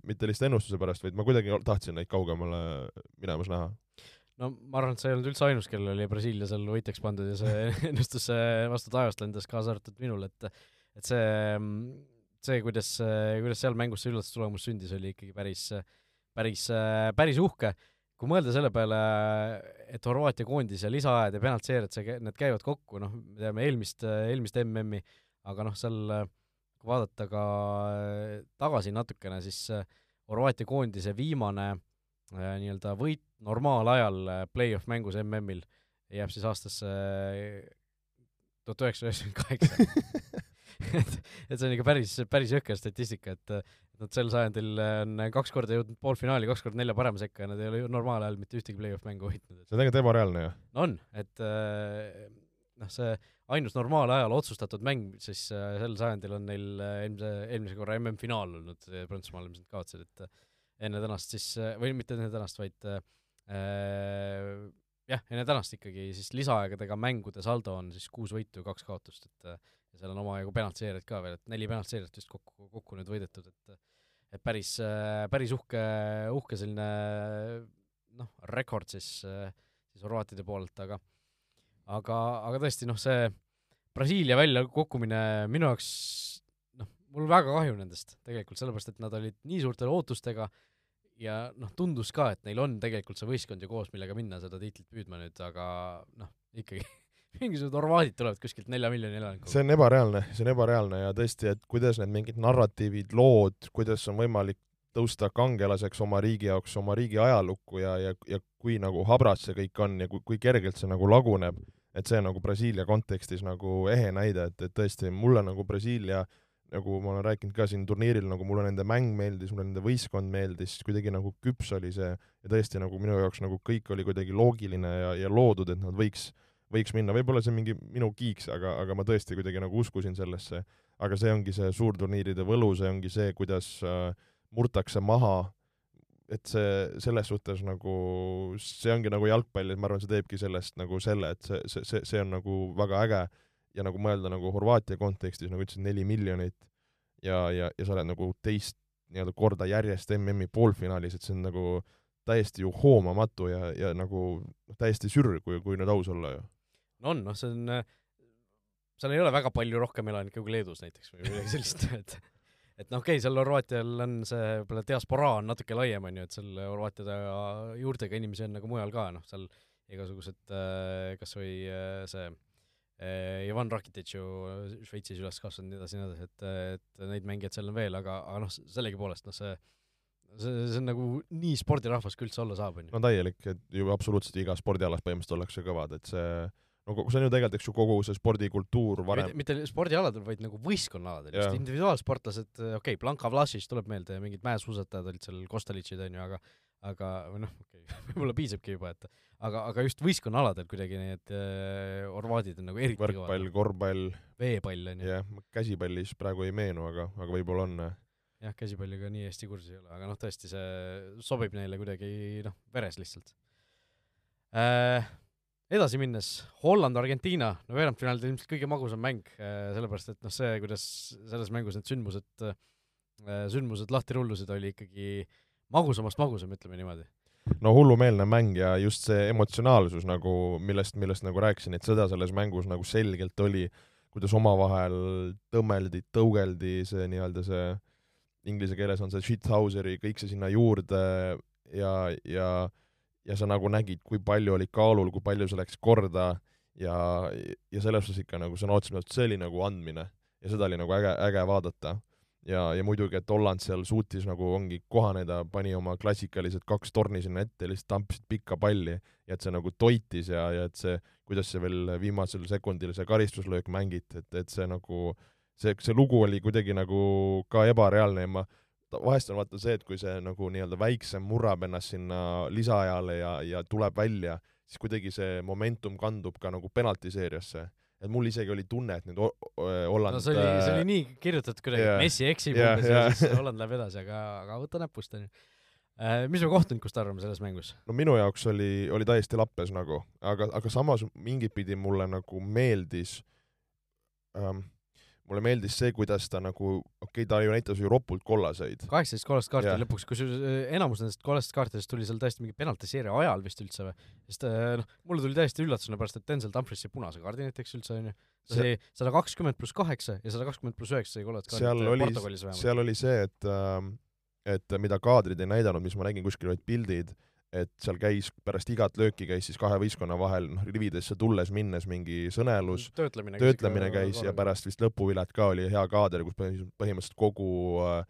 mitte lihtsalt ennustuse pärast, vaid ma kuidagi tahtsin neid kaugemale minemas näha no ma arvan, et sa ei olnud üldse ainus, kellel oli Brasiilia seal võitjaks pandud ja see ennustus vastu taevast lendas, kaasa arvatud minul, et et see, see, kuidas, kuidas seal mängus see üllatustulemus sündis, oli ikkagi päris, päris, päris uhke. kui mõelda selle peale, et Horvaatia koondis ja lisaajad ja penaltseerijad, see, need käivad kokku, noh, me teame eelmist, eelmist MM-i, aga noh, seal kui vaadata ka tagasi natukene, siis Horvaatia koondise viimane nii-öelda võit normaalajal äh, play-off mängus MM-il jääb siis aastasse äh, tuhat üheksasada üheksakümmend kaheksa. et, et see on ikka päris, päris jõhker statistika, et et nad sel sajandil on kaks korda jõudnud poolfinaali, kaks korda nelja parema sekka ja nad ei ole ju normaalajal mitte ühtegi play-off mängu võitnud. see on tegelikult ebareaalne ju. on, et noh, see ainus normaalajal otsustatud mäng siis sel sajandil on neil eelmise, eelmise korra MM-finaal olnud Prantsusmaal, mis nad kaotasid, et enne tänast siis, või mitte enne tänast, vaid äh, jah, enne tänast ikkagi siis lisaaegadega mängude saldo on siis kuus võitu ja kaks kaotust, et ja seal on omajagu penaltseerijad ka veel, et neli penaltseerijat vist kokku, kokku nüüd võidetud, et et päris, päris uhke, uhke selline noh, rekord siis, siis horvaatide poolelt, aga aga, aga tõesti, noh, see Brasiilia väljakukkumine minu jaoks mul väga kahju nendest tegelikult, sellepärast et nad olid nii suurte ootustega ja noh, tundus ka, et neil on tegelikult see võistkond ju koos, millega minna seda tiitlit püüdma nüüd, aga noh, ikkagi mingisugused horvaadid tulevad kuskilt nelja miljoni elanikuga. see on ebareaalne, see on ebareaalne ja tõesti, et kuidas need mingid narratiivid, lood, kuidas on võimalik tõusta kangelaseks oma riigi jaoks, oma riigi ajalukku ja, ja, ja kui nagu habras see kõik on ja kui, kui kergelt see nagu laguneb, et see nagu Brasiilia kontekstis nagu ehe näide, et, et tõesti mulle nagu Brasiilia äh, nagu ma olen rääkinud ka siin turniiril, nagu mulle nende mäng meeldis, mulle nende võistkond meeldis, kuidagi nagu küps oli see ja tõesti nagu minu jaoks nagu kõik oli kuidagi loogiline ja, ja loodud, et nad võiks, võiks minna, võib-olla see on mingi minu kiiks, aga, aga ma tõesti kuidagi nagu uskusin sellesse. aga see ongi see suurturniiride võlu, see ongi see, kuidas äh, murtakse maha, et see selles suhtes nagu, see ongi nagu jalgpall ja ma arvan, see teebki sellest nagu selle, et see, see, see, see on nagu väga äge ja nagu mõelda nagu Horvaatia kontekstis, nagu ütlesin, neli miljonit ja, ja, ja sa oled nagu teist nii-öelda korda järjest MM-i poolfinaalis, et see on nagu täiesti ju hoomamatu ja, ja nagu täiesti sürr, kui, kui nüüd aus olla ju. no on, noh, see on, seal ei ole väga palju rohkem elanikke kui Leedus näiteks või midagi sellist, et et noh, okei okay,, seal Horvaatial on see võib-olla diasporaa on natuke laiem, on ju, et seal Horvaatia juurtega inimesi on nagu mujal ka, noh, seal igasugused kas või see Eh, Ivan Rakitic ju Šveitsis üles kasvanud, nii edasi, nii edasi, et, et neid mängijaid seal on veel, aga, aga noh, sellegipoolest noh, see see, see on nagu nii spordirahvas kui üldse olla saab, on ju. no täielik, et ju absoluutselt igas spordialas põhimõtteliselt ollakse kõvad, et see no see on ju tegelikult, eks ju, kogu see spordikultuur varem mitte, mitte spordialadel, vaid nagu võistkonnaaladel, just individuaalsportlased, okei okay,, Blanka Vlasic tuleb meelde ja mingid mäesuusatajad olid seal, Kostalitšid, on ju, aga aga või noh, okei okay, võib-olla piisabki juba, et aga, aga just võistkonnaaladel kuidagi need äh, horvaadid on nagu eriti võrkpall, korvpall, veepall on ju. jah, käsipallis praegu ei meenu, aga, aga võib-olla on. jah, käsipalliga nii hästi kursis ei ole, aga noh, tõesti see sobib neile kuidagi noh, veres lihtsalt äh,. edasi minnes, Holland-Argentiina, no veerandfinaalid ilmselt kõige magusam mäng äh,, sellepärast et noh, see, kuidas selles mängus need sündmused äh,, sündmused lahti rullusid, oli ikkagi magusamast magusam, ütleme niimoodi. No hullumeelne mäng ja just see emotsionaalsus nagu, millest, millest nagu rääkisin, et seda selles mängus nagu selgelt oli, kuidas omavahel tõmmeldi, tõugeldi, see nii-öelda see inglise keeles on see shithauseri, kõik see sinna juurde ja, ja ja sa nagu nägid, kui palju oli kaalul, kui palju see läks korda ja, ja selles suhtes ikka nagu sõna otseses mõttes see oli nagu andmine ja seda oli nagu äge, äge vaadata. Ja, ja muidugi, et Holland seal suutis nagu ongi kohaneda, pani oma klassikalised kaks torni sinna ette, lihtsalt tampasid pikka palli ja et see nagu toitis ja, ja et see, kuidas see veel viimasel sekundil see karistuslöök mängiti, et, et see nagu see, see lugu oli kuidagi nagu ka ebareaalne ja ma vahest on vaata see, et kui see nagu nii-öelda väiksem murrab ennast sinna lisaajale ja, ja tuleb välja, siis kuidagi see momentum kandub ka nagu penaltiseeriasse. Et mul isegi oli tunne, et nüüd Holland no see oli, see oli nii kirjutatud kuidagi yeah,, Messi eksib yeah, umbes yeah. ja siis Holland läheb edasi, aga, aga võta näpust, onju äh, mis me kohtunikust arvame selles mängus? no minu jaoks oli, oli täiesti lappes nagu, aga, aga samas mingit pidi mulle nagu meeldis ähm, mulle meeldis see, kuidas ta nagu, okei okay,, ta ju näitas ju ropult kollaseid. kaheksateist kollast kaarti yeah. lõpuks, kusjuures enamus nendest kollastest kaartidest tuli seal tõesti mingi penaltiseeria ajal vist üldse või, sest äh, noh, mulle tuli täiesti üllatusena pärast, et Denzel Dumfries sai punase kaardi näiteks üldse onju. ta sai sada kakskümmend pluss kaheksa ja sada kakskümmend pluss üheksa sai kollast kaardi äh, Portugalis vähemalt. seal oli see, et äh, et mida kaadrid ei näidanud, mis ma nägin kuskil olid pildid, et seal käis pärast igat lööki käis siis kahe võistkonna vahel noh, rividesse tulles-minnes mingi sõnelus, töötlemine, töötlemine käis ja pärast vist lõpuviljad ka oli hea kaader, kus põhimõtteliselt kogu äh,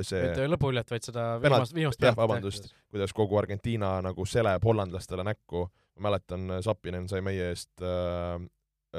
see mitte lõpuviljat, vaid seda viimast, viimast jah, vabandust, kuidas kogu Argentiina nagu seleb hollandlastele näkku, ma mäletan, Sapinen sai meie eest äh,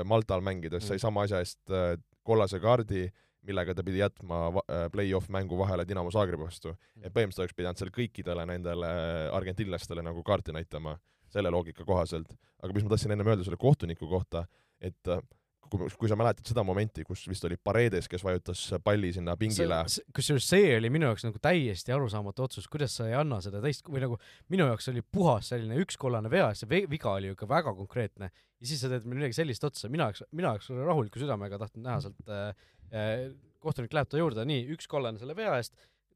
Maltal mängides mm., sai sama asja eest äh, kollase kaardi. äh, millega ta pidi jätma äh, play-off mängu vahele Dinamo Zagrebi vastu. et põhimõtteliselt oleks pidanud seal kõikidele nendele argentinlastele nagu kaarti näitama, selle loogika kohaselt. aga mis ma tahtsin ennem öelda selle kohtuniku kohta, et äh, kui, kui sa mäletad seda momenti, kus vist oli Paredes, kes vajutas palli sinna pingile. kusjuures see oli minu jaoks nagu täiesti arusaamatu otsus, kuidas sa ei anna seda teist või nagu minu jaoks oli puhas selline üks kollane vea, see viga oli ju ikka väga konkreetne ja siis sa teed midagi sellist otsa, mina oleks, mina oleks rahuliku südamega tahtnud näha sealt äh, äh, kohtunik läheb ta juurde, nii, üks kollane selle vea eest,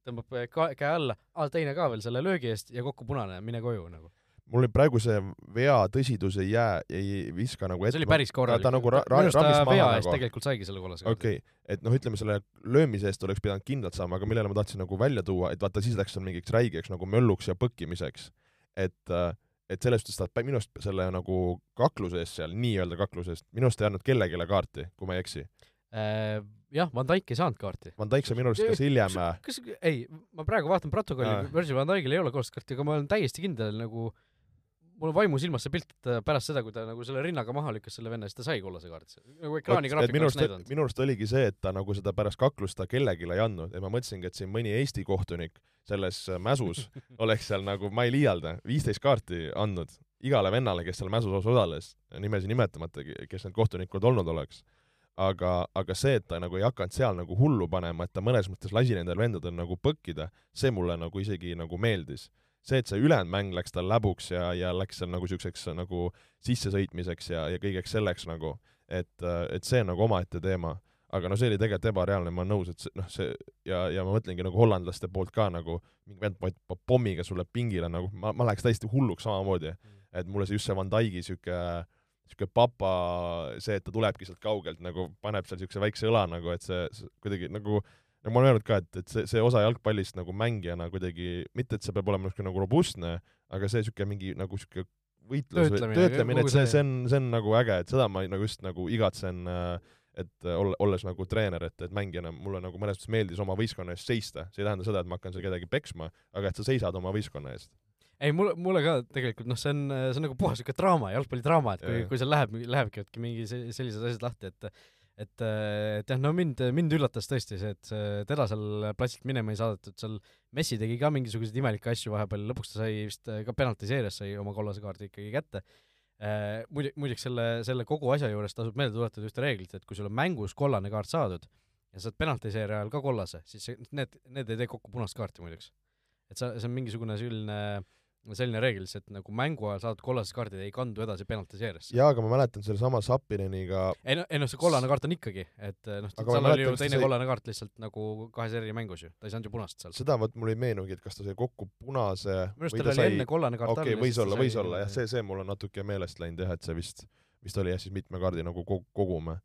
tõmbab ka, käe alla, teine ka veel selle löögi eest ja kokku punane, mine koju nagu mul praegu see vea tõsidus ei jää, ei viska nagu ette. see oli päris korralik. ta nagu ra-, ra-, rammis maha vea eest nagu. tegelikult saigi selle kollase okei okay., et noh, ütleme selle löömise eest oleks pidanud kindlalt saama, aga millele ma tahtsin nagu välja tuua, et vaata, siis läks seal mingiks räigeks nagu mölluks ja põkkimiseks. et äh, et selles suhtes ta minu arust selle nagu kakluse eest seal, nii-öelda kakluse eest, minu arust ei andnud kellelegi kaarti, kui ma ei eksi äh,. Jah, Van Dijk ei saanud kaarti. Van Dijk sai minu arust kas hiljem kas, kas, ei, ma praegu vaatan protokolli, Virgil van Dijkil ei ole kollast kaarti, aga ma olen täiesti kindel nagu mul on vaimusilmas see pilt, et pärast seda, kui ta nagu selle rinnaga maha lükkas selle venna, siis ta sai kollase kaardi. nagu ekraani graafikul oleks näidanud. minu arust oligi see, et ta nagu seda pärast kaklust ta kellelegi ei andnud ja ma mõtlesingi, et siin mõni Eesti kohtunik selles mäsus oleks seal nagu, ma ei liialda, viisteist kaarti andnud igale vennale, kes seal mäsus osales, nimesi nimetamata, kes need kohtunikud olnud oleks. Aga, aga see, et ta nagu ei hakanud seal nagu hullu panema, et ta mõnes mõttes lasi nendel vendadel nagu põkkida, see mulle nagu isegi nagu meeldis. see, et see ülejäänud mäng läks tal läbuks ja, ja läks seal nagu niisuguseks nagu sissesõitmiseks ja, ja kõigeks selleks nagu, et, et see on nagu omaette teema. aga no see oli tegelikult ebareaalne, ma olen nõus, et see, noh, see ja, ja ma mõtlengi nagu hollandlaste poolt ka nagu mingi vend paneb pommiga sulle pingile nagu, ma, ma läheks täiesti hulluks samamoodi. Mm.. et mulle see just see Van Dijk'i niisugune niisugune papa, see, et ta tulebki sealt kaugelt nagu, paneb seal niisuguse väikse õla nagu, et see, see kuidagi nagu ja ma olen öelnud ka, et, et see, see osa jalgpallist nagu mängijana kuidagi, mitte et see peab olema niisugune nagu robustne, aga see niisugune mingi nagu niisugune võitlus või töötlemine, et see, see on, see on nagu äge, et seda ma nagu just nagu igatsen, et olla, olles nagu treener, et, et mängijana mulle nagu mõnes mõttes meeldis oma võistkonna eest seista, see ei tähenda seda, et ma hakkan seal kedagi peksma, aga et sa seisad oma võistkonna eest ei, mulle, mulle ka tegelikult noh, see on, see on nagu puhas niisugune draama, jalgpallidraama, et kui, kui seal läheb, lähebki mingi sellised asjad lahti, et et, et jah, no mind, mind üllatas tõesti see, et teda seal platsilt minema ei saadetud, seal Messi tegi ka mingisuguseid imelikke asju vahepeal, lõpuks ta sai vist ka penaltiseerias sai oma kollase kaardi ikkagi kätte. Muide, muideks selle, selle kogu asja juures tasub meelde tuletada ühte reeglit, et kui sul on mängus kollane kaart saadud ja saad penaltiseeria ajal ka kollase, siis need, need ei tee kokku punast kaarti muideks. et sa, see on mingisugune selline äh, selline reegel lihtsalt nagu mängu ajal saadud kollased kaardid ei kandu edasi penaltiseeriasse. jaa, aga ma mäletan sellesama Sapineniga ei no, ei noh, see kollane kaart on ikkagi, et noh, seal oli ju teine see... kollane kaart lihtsalt nagu kahes eri mängus ju, ta ei saanud ju punast seal. seda vot mul ei meenugi, et kas ta sai kokku punase minu arust tal oli sai... enne kollane kaart okei okay,, võis olla, võis olla jah, see, see mul on natuke meelest läinud jah, et see vist, vist oli jah, siis mitme kaardi nagu kogume.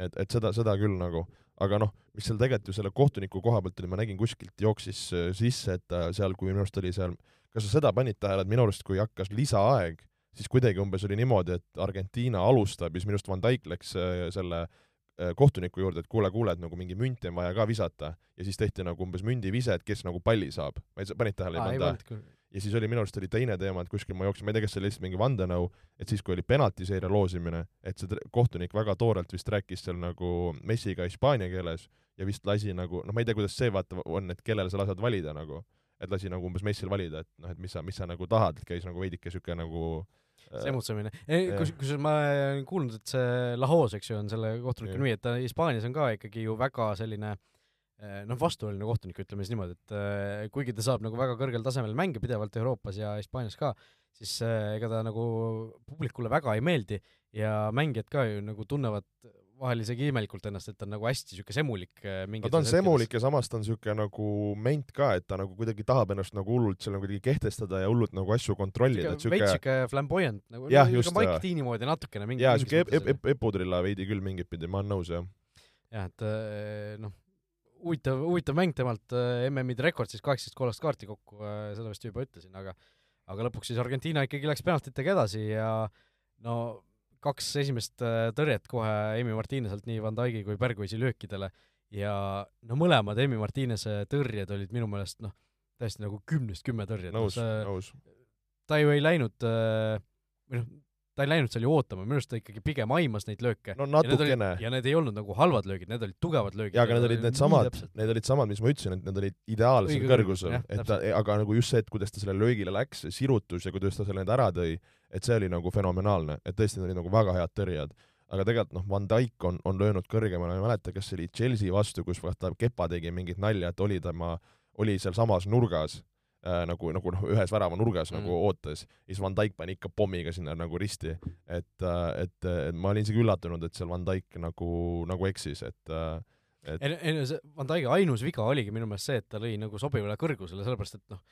et, et seda, seda küll nagu, aga noh, mis seal tegelikult ju selle kohtuniku koha pealt oli, ma nägin kuskilt jooksis äh, sisse, et seal, kui minu arust oli seal kas sa seda panid tähele, et minu arust, kui hakkas lisaaeg, siis kuidagi umbes oli niimoodi, et Argentiina alustab ja siis minu arust Van Dijk läks äh, selle äh, kohtuniku juurde, et kuule, kuule, et nagu mingi münti on vaja ka visata ja siis tehti nagu umbes mündivise, et kes nagu palli saab. panid tähele? ei pannud küll. ja siis oli minu arust oli teine teema, et kuskil ma jooksin, ma ei tea, kas see oli lihtsalt mingi vandenõu, et siis, kui oli penaltiseeria loosimine, et see kohtunik väga toorelt vist rääkis seal nagu Messiga hispaania keeles ja vist lasi nagu, noh, ma ei tea, kuidas see vaata on, et kellele sa lased valida nagu, et lasi nagu umbes Messil valida, et noh, et mis sa, mis sa nagu tahad, et käis nagu veidike siuke nagu see emotsemine. kus, kusjuures ma olen kuulnud, et see Lahos, eks ju, on selle kohtuniku nimi, et ta Hispaanias on ka ikkagi ju väga selline eh, noh, vastuoluline kohtunik, ütleme siis niimoodi, et eh, kuigi ta saab nagu väga kõrgel tasemel mänge pidevalt Euroopas ja Hispaanias ka, siis ega ta nagu publikule väga ei meeldi ja mängijad ka ju nagu tunnevad vahel isegi imelikult ennast, et ta on nagu hästi niisugune semulik äh, no ta on semulik ja samas ta on niisugune nagu ment ka, et ta nagu kuidagi tahab ennast nagu hullult seal nagu kuidagi kehtestada ja hullult nagu asju kontrollida, et siuke veits siuke flamboyant nagu. Just Mike Tiini moodi natukene mingi jaa, siuke ep-, ep-, ep-, epudrilla veidi küll mingit pidi, ma olen nõus, jah. jah, et äh, noh, huvitav, huvitav mäng temalt, äh, MM-ide rekord siis kaheksateist kollast kaarti kokku, seda vist juba ütlesin, aga aga lõpuks siis Argentiina ikkagi läks penaltitega edasi ja no kaks esimest äh, tõrjet kohe Emi Martineselt, nii Van Dijk'i kui Bergwisi löökidele ja no mõlemad Emi Martinese tõrjed olid minu meelest noh, täiesti nagu kümnest kümme tõrjet. nõus no,, nõus. ta ju ei läinud äh, või noh, ta ei läinud seal ju ootama, minu arust ta ikkagi pigem aimas neid lööke. no natukene. ja need ei olnud nagu halvad löögid, need olid tugevad löögid. jaa, aga need olid needsamad, need olid samad, mis ma ütlesin, et need olid ideaalsel kõrgusel, et ta, aga nagu just see, et kuidas ta selle löögile läks, sirutus ja kuidas ta selle nüüd ära tõi, et see oli nagu fenomenaalne, et tõesti need olid nagu väga head tõrjed. aga tegelikult noh, Van Dijk on, on löönud kõrgemale, ma ei mäleta, kas see oli Chelsea vastu, kus vaata Kepa tegi mingit nalja, et oli tema, oli sealsamas nurgas nagu, nagu noh, ühes värava nurgas mm. nagu ootas, siis Van Dijk pani ikka pommiga sinna nagu risti, et äh,, et, et ma olin isegi üllatunud, et seal Van Dijk nagu, nagu eksis, et äh, et ei, ei no see Van Dijk'i ainus viga oligi minu meelest see, et ta lõi nagu sobivale kõrgusele, sellepärast et noh,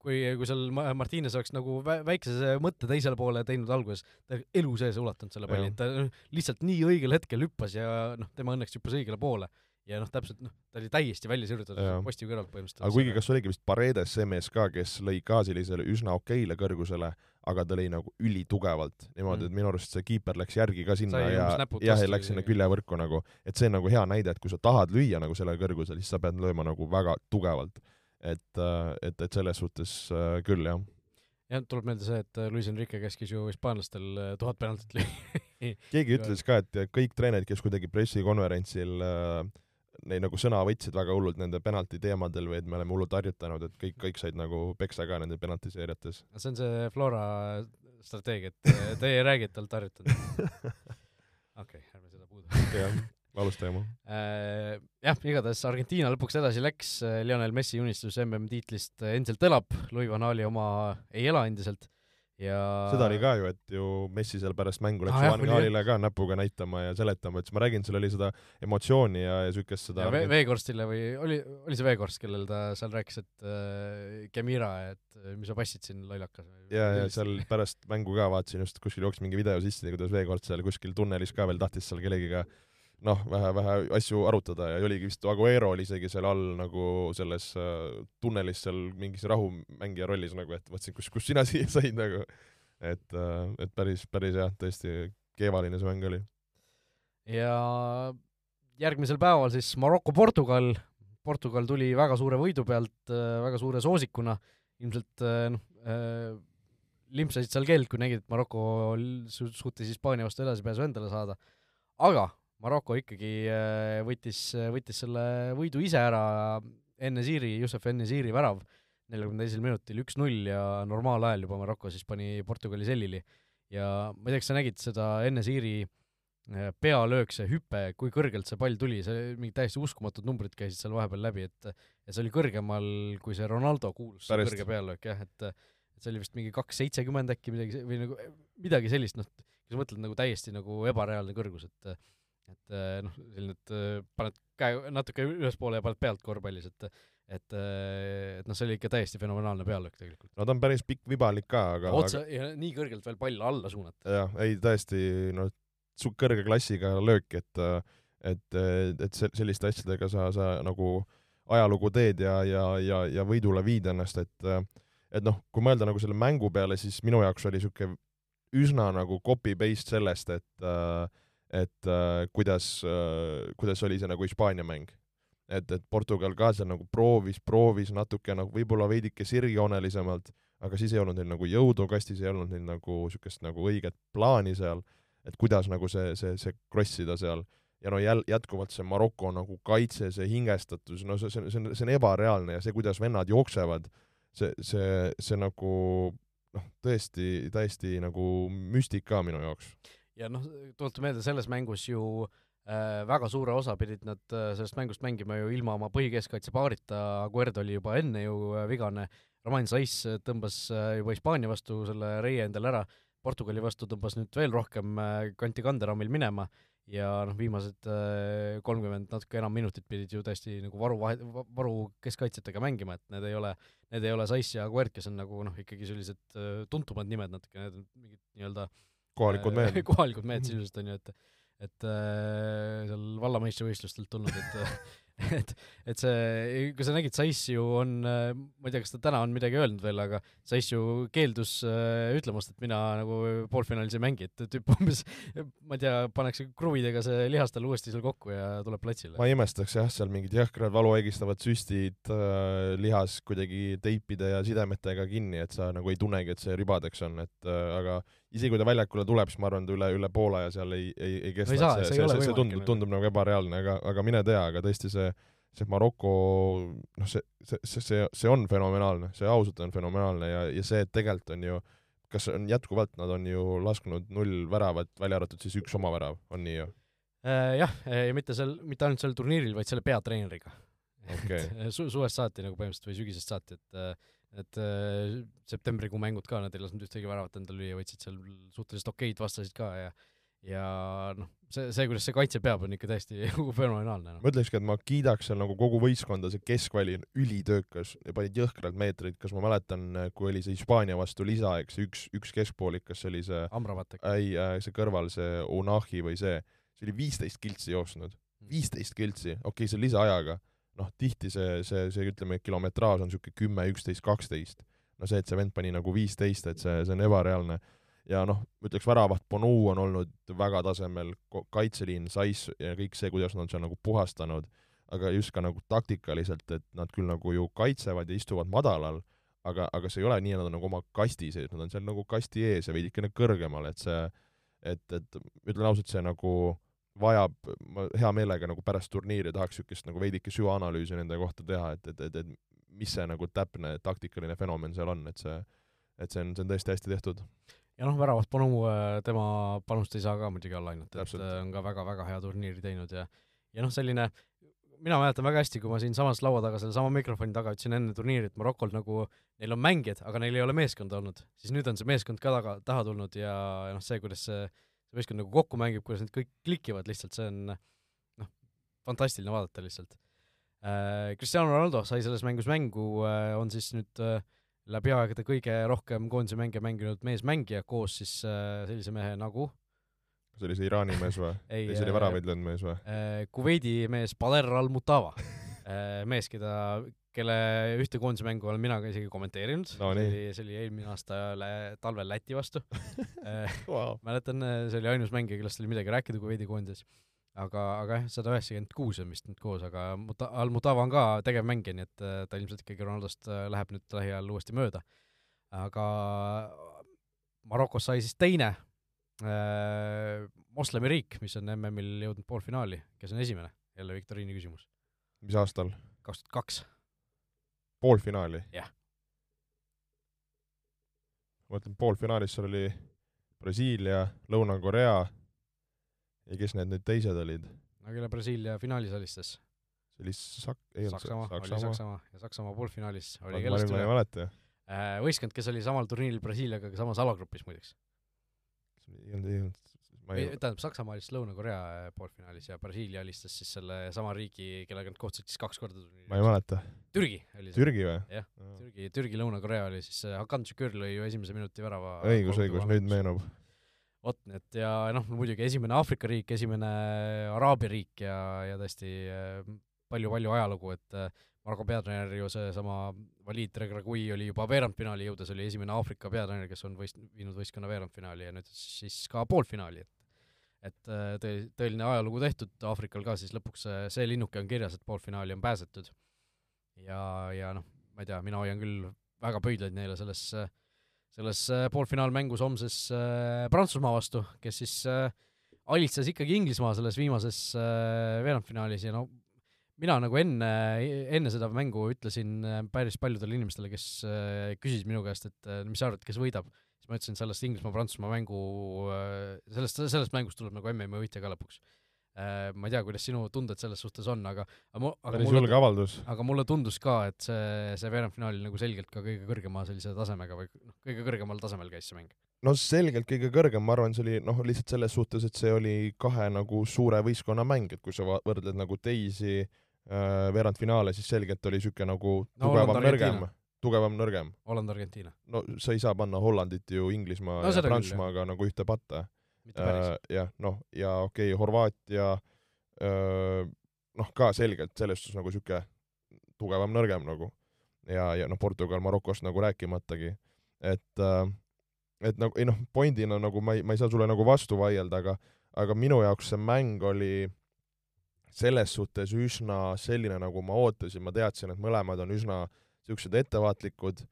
kui, kui seal Martines oleks nagu väikese mõtte teisele poole teinud alguses, ta elu sees ulatanud selle palli, ta lihtsalt nii õigel hetkel hüppas ja noh, tema õnneks hüppas õigele poole ja noh, täpselt noh, ta oli täiesti välja sirutatud posti kõrvalt põhimõtteliselt. aga kuigi kas oligi vist Paredes see mees ka, kes lõi ka sellisele üsna okeile kõrgusele, aga ta lõi nagu ülitugevalt niimoodi mm., et minu arust see kiiper läks järgi ka sinna Sai ja jah, ja läks sinna küljevõrku nagu, et see on nagu hea näide, et kui sa tahad lüüa nagu sellel kõrgusel, siis sa pead lööma nagu väga tugevalt. et, äh, et, et selles suhtes äh, küll, jah jah, tuleb meelde see, et Luis Enrique käskis ju hispaanlastel tuhat penaltit lüüa keegi ütles ka, et kõik treenerid, kes kuidagi pressikonverentsil äh, neid nagu sõna võtsid väga hullult nende penalti teemadel või et me oleme hullult harjutanud, et kõik, kõik said nagu peksa ka nende penaltiseeriates. see on see Flora strateegia, et teie ei räägi, et te olete harjutanud. okei okay,, ärme seda puudu. jah, alustame äh,. jah, igatahes Argentiina lõpuks edasi läks, Lionel Messi unistus MM-tiitlist endiselt elab, Louis van Gaali oma ei ela endiselt ja seda oli ka ju, et ju Messi seal pärast mängu läks ah, Van Gaalile ka näpuga näitama ja seletama, et siis ma räägin, seal oli seda emotsiooni ja, ja siukest seda ja Veekorstile või oli, oli see Veekorst, kellel ta seal rääkis, et äh, Kemira, et äh, mis sa passid siin lollakas ja, ja seal pärast mängu ka vaatasin just, kuskil jooksis mingi video sisse, kuidas Veekord seal kuskil tunnelis ka veel tahtis seal kellegiga noh, vähe-vähe asju arutada ja oligi vist Aguero oli isegi seal all nagu selles äh, tunnelis seal mingis rahumängija rollis nagu, et mõtlesin, kus, kus sina siia said nagu. et äh,, et päris, päris jah, tõesti keevaline see mäng oli. ja järgmisel päeval siis Maroko-Portugal, Portugal tuli väga suure võidu pealt äh,, väga suure soosikuna, ilmselt noh limpsasid seal keeld, kui nägid, et Maroko suutis Hispaania vastu edasipääsu endale saada, aga Maroko ikkagi äh, võttis, võttis selle võidu ise ära, enne Siiri, Jussef enne Siiri värav, neljakümne teisel minutil üks-null ja normaalajal juba Maroko siis pani Portugali sellili. ja ma ei tea, kas sa nägid seda enne Siiri äh, pealöök, see hüpe, kui kõrgelt see pall tuli, see mingid täiesti uskumatud numbrid käisid seal vahepeal läbi, et ja see oli kõrgemal kui see Ronaldo kuulus, see kõrge pealöök jah, et et see oli vist mingi kaks seitsekümmend äkki midagi, või nagu midagi sellist, noh, kui sa mõtled nagu täiesti nagu ebareaalne kõrgus, et et eh, noh, selline, et eh, paned käe natuke ülespoole ja paned pealt korvpallis, et et, eh, et noh, see oli ikka täiesti fenomenaalne pealöök tegelikult. no ta on päris pikk vibalik ka, aga otse aga... ja nii kõrgelt veel pall alla suunata. jah, ei tõesti, no su kõrge klassiga löök, et et, et selliste asjadega sa, sa nagu ajalugu teed ja, ja, ja, ja võidule viid ennast, et et noh, kui mõelda nagu selle mängu peale, siis minu jaoks oli niisugune üsna nagu copy-paste sellest, et äh, et äh, kuidas äh,, kuidas oli see nagu Hispaania mäng. et, et Portugal ka seal nagu proovis, proovis natuke nagu võib-olla veidike sirgjoonelisemalt, aga siis ei olnud neil nagu jõudu kastis, ei olnud neil nagu niisugust nagu õiget plaani seal, et kuidas nagu see, see, see cross ida seal ja no jäl-, jätkuvalt see Maroko nagu kaitse, see hingestatus, no see, see, see on, see on ebareaalne ja see, kuidas vennad jooksevad, see, see, see nagu noh, tõesti täiesti nagu müstika minu jaoks. Ja noh, tuletan meelde, selles mängus ju äh, väga suure osa pidid nad äh, sellest mängust mängima ju ilma oma põhikeskkaitse paarita, Aguerd oli juba enne ju äh, vigane, Roman Saiss tõmbas äh, juba Hispaania vastu selle reie endale ära, Portugali vastu tõmbas nüüd veel rohkem äh, kanti kanderaamil minema. Ja noh, viimased äh, kolmkümmend natuke enam minutit pidid ju tõesti nagu varu vahe, varu keskkaitsjatega mängima, et need ei ole, need ei ole Saiss ja Guert, kes on nagu noh, ikkagi sellised äh, tuntumad nimed natuke, need on mingid nii-öelda kohalikud mehed kohalikud mehed sisuliselt on ju, et et äh, seal vallameistrivõistlustelt tulnud, et et, et see, kui sa nägid, Saiss ju on, ma ei tea, kas ta täna on midagi öelnud veel, aga Saiss ju keeldus äh, ütlemast, et mina nagu poolfinaalis ei mängi, et tüüp umbes, ma ei tea, pannakse kruvidega see lihas talle uuesti seal kokku ja tuleb platsile. ma ei imestaks jah, seal mingid jõhkrad valuhaigistavad süstid äh, lihas kuidagi teipide ja sidemetega kinni, et sa nagu ei tunnegi, et see ribadeks on, et äh, aga isegi kui ta väljakule tuleb, siis ma arvan, ta üle, üle poole ja seal ei, ei, ei kesta, no, see, see, see, see tundub, tundub nagu ebareaalne, aga, aga mine tea, aga tõesti see see Maroko, noh, see, see, see, see, see on fenomenaalne, see ausalt on fenomenaalne ja, ja see, et tegelikult on ju, kas on jätkuvalt, nad on ju lasknud null väravat, välja arvatud siis üks oma värav, on nii ju? Äh, jah, ja mitte seal, mitte ainult sel turniiril, vaid selle peatreeneriga okay. Su-, suvest saati nagu põhimõtteliselt või sügisest saati, et et äh, septembrikuu mängud ka, nad ei lasknud ühtegi väravat endale lüüa, võtsid seal suhteliselt okeid vastasid ka ja ja noh, see, see, kuidas see kaitse peab, on ikka täiesti fenomenaalne no.. ma ütlekski, et ma kiidaks seal nagu kogu võistkonda, see keskväli on ülitöökas ja panid jõhkralt meetreid, kas ma mäletan, kui oli see Hispaania vastu lisaaeg, see üks, üks keskpoolik, kas see oli see Amravat äkki? ei äh,, see kõrval, see Unahi või see, see oli viisteist kiltsi jooksnud, hmm. viisteist kiltsi, okei okay,, see on lisaajaga, noh, tihti see, see, see ütleme, kilometraaž on niisugune kümme, üksteist, kaksteist. no see, et see vend pani nagu viisteist, et see, see on ebareaalne ja noh, ütleks väravaht Bonu on olnud väga tasemel, kaitseliin, Saiss ja kõik see, kuidas nad on seal nagu puhastanud, aga just ka nagu taktikaliselt, et nad küll nagu ju kaitsevad ja istuvad madalal, aga, aga see ei ole nii, et nad on nagu oma kasti sees, nad on seal nagu kasti ees ja veidikene kõrgemal, et see, et, et ütlen ausalt, see nagu vajab, ma hea meelega nagu pärast turniiri tahaks niisugust nagu veidike süvaanalüüsi nende kohta teha, et, et, et, et mis see nagu täpne taktikaline fenomen seal on, et see, et see on, see on tõesti hästi tehtud. Ja noh, väravas Panu, äh, tema panust ei saa ka muidugi alla ainult, et äh, on ka väga-väga hea turniiri teinud ja ja noh, selline, mina mäletan väga hästi, kui ma siinsamas laua taga sellesama mikrofoni taga ütlesin enne turniiri, et Marokol nagu, neil on mängijad, aga neil ei ole meeskonda olnud, siis nüüd on see meeskond ka taga, taha tulnud ja, ja noh, see, kuidas see, see meeskond nagu kokku mängib, kuidas need kõik klikivad lihtsalt, see on noh, fantastiline vaadata lihtsalt äh,. Cristiano Ronaldo sai selles mängus mängu äh,, on siis nüüd äh, läbi aegade kõige rohkem koondise mänge mänginud meesmängija koos siis äh, sellise mehe nagu see oli see Iraani mees või? ei, see oli äh, väravaid löönud mees või äh,? Kuveidi mees Bader Al-Mutava äh, mees, keda, kelle ühte koondise mängu olen mina ka isegi kommenteerinud no,, see oli, see oli eelmine aasta talvel Läti vastu äh, wow. mäletan, see oli ainus mängija, kellest oli midagi rääkida Kuveidi koondises aga, aga jah, sada üheksakümmend kuus on vist nüüd koos, aga Muta-, Al-Mutava on ka tegevmängija, nii et äh, ta ilmselt ikkagi Ronaldost äh, läheb nüüd lähiajal uuesti mööda. aga Marokos sai siis teine äh, moslemiriik, mis on MM-il jõudnud poolfinaali, kes on esimene? jälle viktoriini küsimus. mis aastal? kaks tuhat kaks. Poolfinaali? jah. ma mõtlen, poolfinaalis seal oli Brasiilia, Lõuna-Korea ja kes need nüüd teised olid? no kelle Brasiilia finaalis alistas? see oli Sak-, ei olnud Saksamaa, Saksamaa., oli Saksamaa ja Saksamaa poolfinaalis oli kellest üle? ma ei mäleta. Äh, võistkond, kes oli samal turniiril Brasiiliaga samas alagrupis muideks. ei olnud, ei olnud ma ei tähendab, Saksamaa alistas Lõuna-Korea äh, poolfinaalis ja Brasiilia alistas siis selle sama riigi, kellega nad kohtusid siis kaks korda ma ei mäleta. Türgi oli see. Türgi või? jah, Türgi, Türgi, Lõuna-Korea oli siis, Hakan Şükür lõi ju esimese minuti värava õigus, õigus, nüüd meenub vot, et ja noh, muidugi esimene Aafrika riik, esimene Araabia riik ja, ja tõesti palju-palju ajalugu, et äh, Margo peatreener ju seesama Walid Regragui oli juba veerandfinaali jõudes, oli esimene Aafrika peatreener, kes on võist-, viinud võistkonna veerandfinaali ja nüüd siis ka poolfinaali, et et tõe, tõeline ajalugu tehtud, Aafrikal ka siis lõpuks see linnuke on kirjas, et poolfinaali on pääsetud. ja, ja noh, ma ei tea, mina hoian küll väga pöidlaid neile selles, selles poolfinaalmängus homses Prantsusmaa vastu, kes siis alistas ikkagi Inglismaa selles viimases veerandfinaalis ja no mina nagu enne, enne seda mängu ütlesin äh, päris paljudele inimestele, kes äh, küsis minu käest, et äh, mis sa arvad, kes võidab, siis ma ütlesin, sellest Inglismaa-Prantsusmaa mängu, sellest, sellest mängust tuleb nagu MM-i võitja ka lõpuks. Ma ei tea, kuidas sinu tunded selles suhtes on, aga aga mu-, aga päris julge avaldus. aga mulle tundus ka, et see, see veerandfinaal oli nagu selgelt ka kõige kõrgema sellise tasemega või noh, kõige kõrgemal tasemel käis see mäng no selgelt kõige kõrgem, ma arvan, see oli noh, lihtsalt selles suhtes, et see oli kahe nagu suure võistkonna mäng, et kui sa võrdled nagu teisi äh, Äh, veerandfinaale, siis selgelt oli niisugune nagu no, tugevam, nõrgem, tugevam, nõrgem. Holland-Argentiina. no sa ei saa panna Hollandit ju Inglismaa no, ja Prantsusmaaga nagu ühte patta. Äh, jah, noh, ja okei okay,, Horvaatia äh, noh, ka selgelt selles suhtes nagu niisugune tugevam, nõrgem nagu. ja, ja noh, Portugal, Marokost nagu rääkimatagi. et äh, et nagu, ei noh, pointina nagu ma ei, ma ei saa sulle nagu vastu vaielda, aga aga minu jaoks see mäng oli selles suhtes üsna selline, nagu ma ootasin, ma teadsin, et mõlemad on üsna niisugused ettevaatlikud,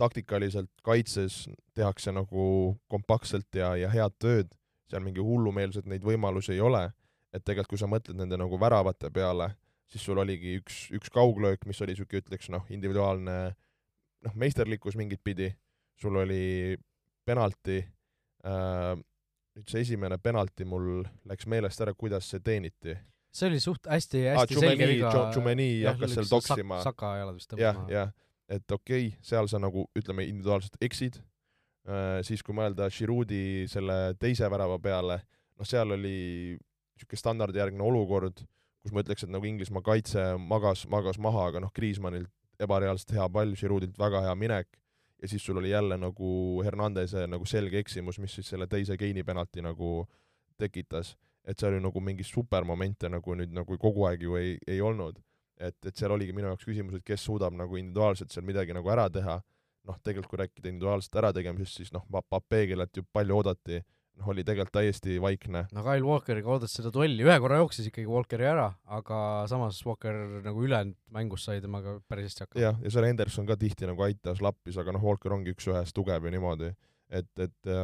taktikaliselt kaitses tehakse nagu kompaktselt ja, ja head tööd, seal mingi hullumeelset neid võimalusi ei ole, et tegelikult kui sa mõtled nende nagu väravate peale, siis sul oligi üks, üks kauglöök, mis oli niisugune, ütleks noh, individuaalne noh, meisterlikkus mingit pidi, sul oli penalti äh,, nüüd see esimene penalti mul läks meelest ära, kuidas see teeniti see oli suht hästi, hästi ah, selge viga. Tšumeni hakkas seal toksima. Saka jalad vist tõmbama. jah, jah, et okei okay,, seal sa nagu ütleme individuaalselt eksid äh,, siis kui mõelda Giroudi selle teise värava peale, noh, seal oli niisugune standardijärgne olukord, kus ma ütleks, et nagu Inglismaa kaitse magas, magas maha, aga noh, Kriismannilt ebareaalselt hea pall, Giroudilt väga hea minek ja siis sul oli jälle nagu Hernandese nagu selge eksimus, mis siis selle teise geini penalti nagu tekitas et seal oli nagu mingi supermomente nagu nüüd nagu kogu aeg ju ei, ei olnud. et, et seal oligi minu jaoks küsimus, et kes suudab nagu individuaalselt seal midagi nagu ära teha, noh, tegelikult kui rääkida individuaalselt ärategemisest, siis noh, Pape, kellelt ju palju oodati, noh, oli tegelikult täiesti vaikne. no Kyle Walkeriga ootas seda duelli, ühe korra jooksis ikkagi Walkeri ära, aga samas Walker nagu ülejäänud mängus sai temaga päris hästi hakkama. jah, ja seal Henderson ka tihti nagu aitas, lappis, aga noh, Walker ongi üks-ühest tugev ja niimoodi, et, et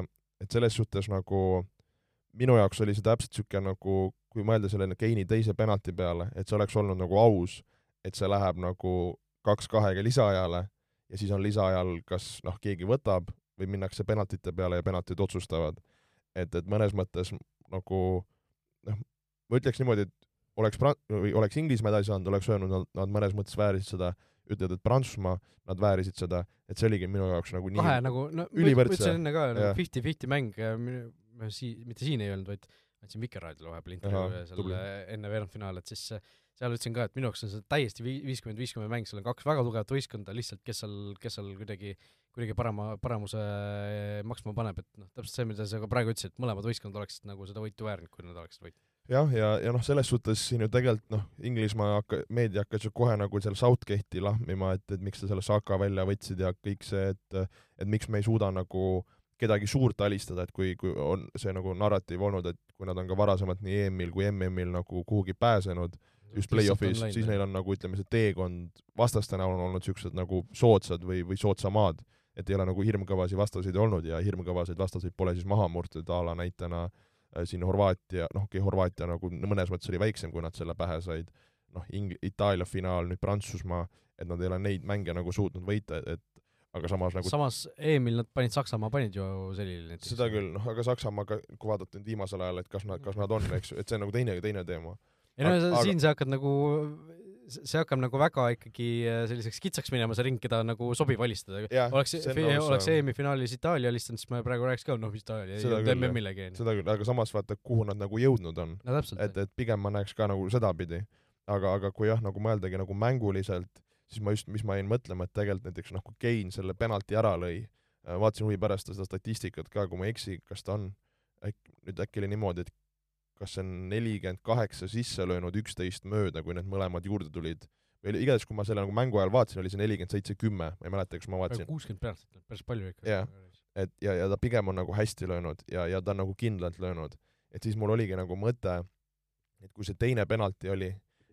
et selles suhtes nagu minu jaoks oli see täpselt niisugune nagu, kui mõelda selle Keini teise penalti peale, et see oleks olnud nagu aus, et see läheb nagu kaks kahega lisaajale ja siis on lisaajal kas noh, keegi võtab või minnakse penaltite peale ja penaltid otsustavad. et, et mõnes mõttes nagu noh, ma ütleks niimoodi, et oleks Pran-, või oleks Inglismaa edasi saanud, oleks öelnud, nad, nad mõnes mõttes väärisid seda, ütlevad, et Prantsusmaa, nad väärisid seda, et see oligi minu jaoks nagu nii kahe nagu, no ülivõrdse. ütlesin enne ka, nagu fifty-fifty mäng, sii-, mitte siin ei öelnud, vaid andsin Vikerraadiole vahepeal intervjuu selle enne veerandfinaali, et siis seal ütlesin ka, et minu jaoks on see täiesti viiskümmend, viiskümmend mäng, seal on kaks väga tugevat võistkonda, lihtsalt kes seal, kes seal kuidagi, kuidagi parema, paremuse maksma paneb, et noh, täpselt see, mida sa ka praegu ütlesid, et mõlemad võistkond oleksid nagu seda võitu väärinud, kui nad oleksid võitnud. jah, ja, ja, ja noh, selles suhtes siin ju tegelikult noh, Inglismaa hakka-, meedia hakkas ju kohe nagu seal Southgate'i lahmima, et, et miks te selle Saka välja võtsid ja kõik see, et et miks me ei suuda nagu äh, kedagi suurt alistada, et kui, kui on see nagu narratiiv olnud, et kui nad on ka varasemalt nii EM-il kui MM-il nagu kuhugi pääsenud, just play-off'is, siis neil on nagu ütleme, see teekond vastaste näol on olnud niisugused nagu soodsad või, või soodsamad, et ei ole nagu hirmkõvasid vastaseid olnud ja hirmkõvasid vastaseid pole siis maha murtud, a la näitena äh, siin Horvaatia, noh, okei okay,, Horvaatia nagu mõnes mõttes oli väiksem, kui nad selle pähe said, noh, Ing-, Itaalia finaal, nüüd Prantsusmaa, et nad ei ole neid mänge nagu suutnud võita, et aga samas nagu samas EM-il nad panid, Saksamaa panid ju selili näiteks. seda küll, noh, aga Saksamaaga, kui vaadata nüüd viimasel ajal, et kas nad, kas nad on, eks ju, et see on nagu teine, teine teema. ei no aga... siin sa hakkad nagu, see hakkab nagu väga ikkagi äh, selliseks kitsaks minema, see ring, keda nagu sobib alistada. oleks, oleks EM-i finaalis Itaalia alistanud, siis ma praegu räägiks ka, noh, Itaalia ei jõudnud MM-ilegi. seda küll, aga samas vaata, kuhu nad nagu jõudnud on no,. et, et pigem ma näeks ka nagu sedapidi. aga, aga kui jah, nagu mõeldagi nagu mänguliselt siis ma just, mis ma jäin mõtlema, et tegelikult näiteks noh, kui Kein selle penalti ära lõi, äh, vaatasin huvi pärast seda statistikat ka, kui ma ei eksi, kas ta on, äkki, nüüd äkki oli niimoodi, et kas see on nelikümmend kaheksa sisse löönud, üksteist mööda, kui need mõlemad juurde tulid, või igatahes, kui ma selle nagu mängu ajal vaatasin, oli see nelikümmend seitse, kümme, ma ei mäleta, kas ma vaatasin. kuuskümmend penaltit, päris palju ikka. jah, et ja, ja ta pigem on nagu hästi löönud ja, ja ta on nagu kindlalt löönud. et siis mul oligi nagu mõte, et kui see teine penalti oli,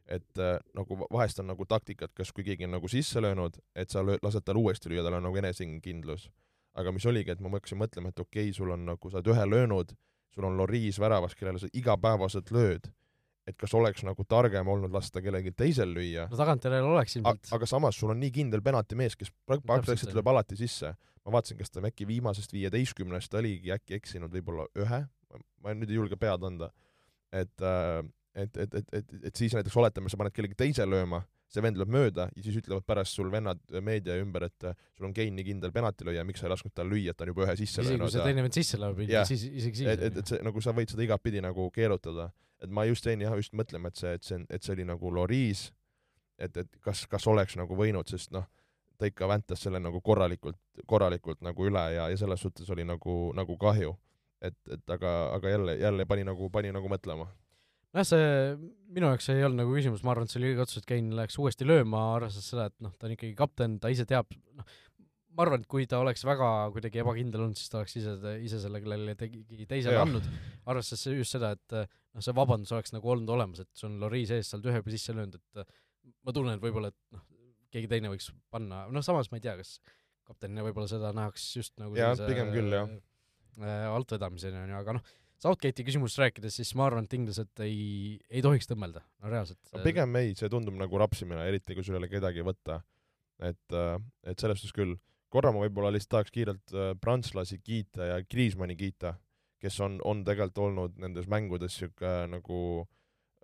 et äh, nagu vahest on nagu taktikat, kas kui keegi on nagu sisse löönud, et sa löö, lased tal uuesti lüüa, tal on nagu enesekindlus. aga mis oligi, et ma hakkasin mõtlema, et okei okay,, sul on nagu, sa oled ühe löönud, sul on Loriis väravas, kellele sa igapäevaselt lööd, et kas oleks nagu targem olnud lasta kellelgi teisel lüüa. no tagantjärele oleks ilmselt. aga samas sul on nii kindel penaltimees, kes praktiliselt tuleb alati sisse. ma vaatasin, kas ta äkki viimasest viieteistkümnest oligi äkki eksinud võib-olla ühe, ma nüüd ei julge pead anda, et äh, et, et, et, et, et siis näiteks oletame, sa paned kellegi teise lööma, see vend lööb mööda ja siis ütlevad pärast sul vennad meedia ümber, et äh, sul on Kein nii kindel penaltilööja, miks sa ei lasknud tal lüüa, et ta on juba ühe sisse löönud. isegi kui see teine vend sisse lööb, siis isegi siis. et, et, et see nagu sa võid seda igatpidi nagu keerutada, et ma just jäin jah just mõtlema, et see, et see, et see oli nagu Loriis, et, et kas, kas oleks nagu võinud, sest noh, ta ikka väntas selle nagu korralikult, korralikult nagu üle ja, ja selles suhtes oli nagu, nagu kahju. et, et aga, aga jälle, jälle pani nagu, pani nagu mõtlema nojah, see minu jaoks ei olnud nagu küsimus, ma arvan, et see oli õige otsus, et Kein läheks uuesti lööma, arvestades seda, et noh, ta on ikkagi kapten, ta ise teab, noh, ma arvan, et kui ta oleks väga kuidagi ebakindel olnud, siis ta oleks ise, ise selle kellelegi tegi teisele andnud, arvestades just seda, et noh, see vabandus oleks nagu olnud olemas, et sul on Loriis ees, sa oled ühe juba sisse löönud, et ma tunnen, et võib-olla, et noh, keegi teine võiks panna, noh samas ma ei tea, kas kaptenina võib-olla seda nähakse just nagu jaa, pigem küll, jah äh,. altvedamisena, on ju, aga noh, Southgate'i küsimusest rääkides, siis ma arvan, et inglased ei, ei tohiks tõmmelda, no reaalselt no,. pigem ei, see tundub nagu rapsimine, eriti kui sul ei ole kedagi võtta. et, äh, et selles suhtes küll. korra ma võib-olla lihtsalt tahaks kiirelt äh, prantslasi kiita ja Kriismanni kiita, kes on, on tegelikult olnud nendes mängudes niisugune nagu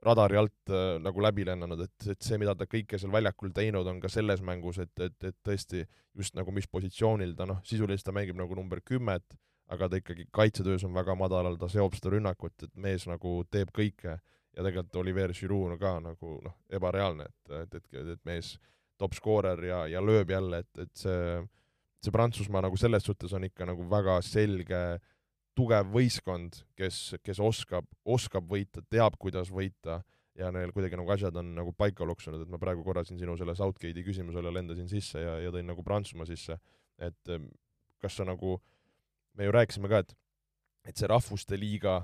radari alt äh, nagu läbi lennanud, et, et see, mida ta kõike seal väljakul teinud on ka selles mängus, et, et, et tõesti just nagu mis positsioonil ta noh, sisuliselt ta mängib nagu number kümmet, aga ta ikkagi kaitsetöös on väga madalal, ta seob seda rünnakut, et mees nagu teeb kõike ja tegelikult Oliver Giroud ka nagu noh, ebareaalne, et, et, et, et mees top skoorer ja, ja lööb jälle, et, et see, see Prantsusmaa nagu selles suhtes on ikka nagu väga selge tugev võistkond, kes, kes oskab, oskab võita, teab, kuidas võita ja neil kuidagi nagu asjad on nagu paika loksunud, et ma praegu korra siin sinu selle Southgate'i küsimusele lendasin sisse ja, ja tõin nagu Prantsusmaa sisse, et kas sa nagu äh, me ju rääkisime ka, et et see rahvuste liiga,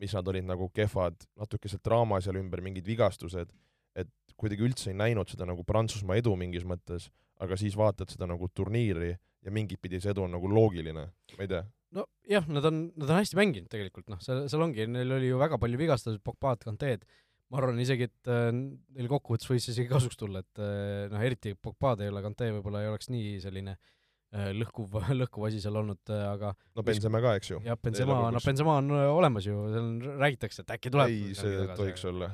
mis nad olid nagu kehvad, natuke see draama seal ümber, mingid vigastused, et kuidagi üldse ei näinud seda nagu Prantsusmaa edu mingis mõttes, aga siis vaatad seda nagu turniiri ja mingit pidi see edu on nagu loogiline, ma ei tea. nojah, nad on, nad on hästi mänginud tegelikult, noh, seal, seal ongi, neil oli ju väga palju vigastatud, Pogbaad, Kanteed, ma arvan isegi, et äh, neil kokkuvõttes võis isegi kasuks tulla, et äh, noh, eriti Pogbaad ei ole, Kante võib-olla ei oleks nii selline Äh, lõhkuv, lõhkuv asi seal olnud, äh, aga no Benzema ka, eks ju. jah, Benzema, no Benzema on äh, olemas ju, seal räägitakse, et äkki tuleb ei, see ei tohiks olla.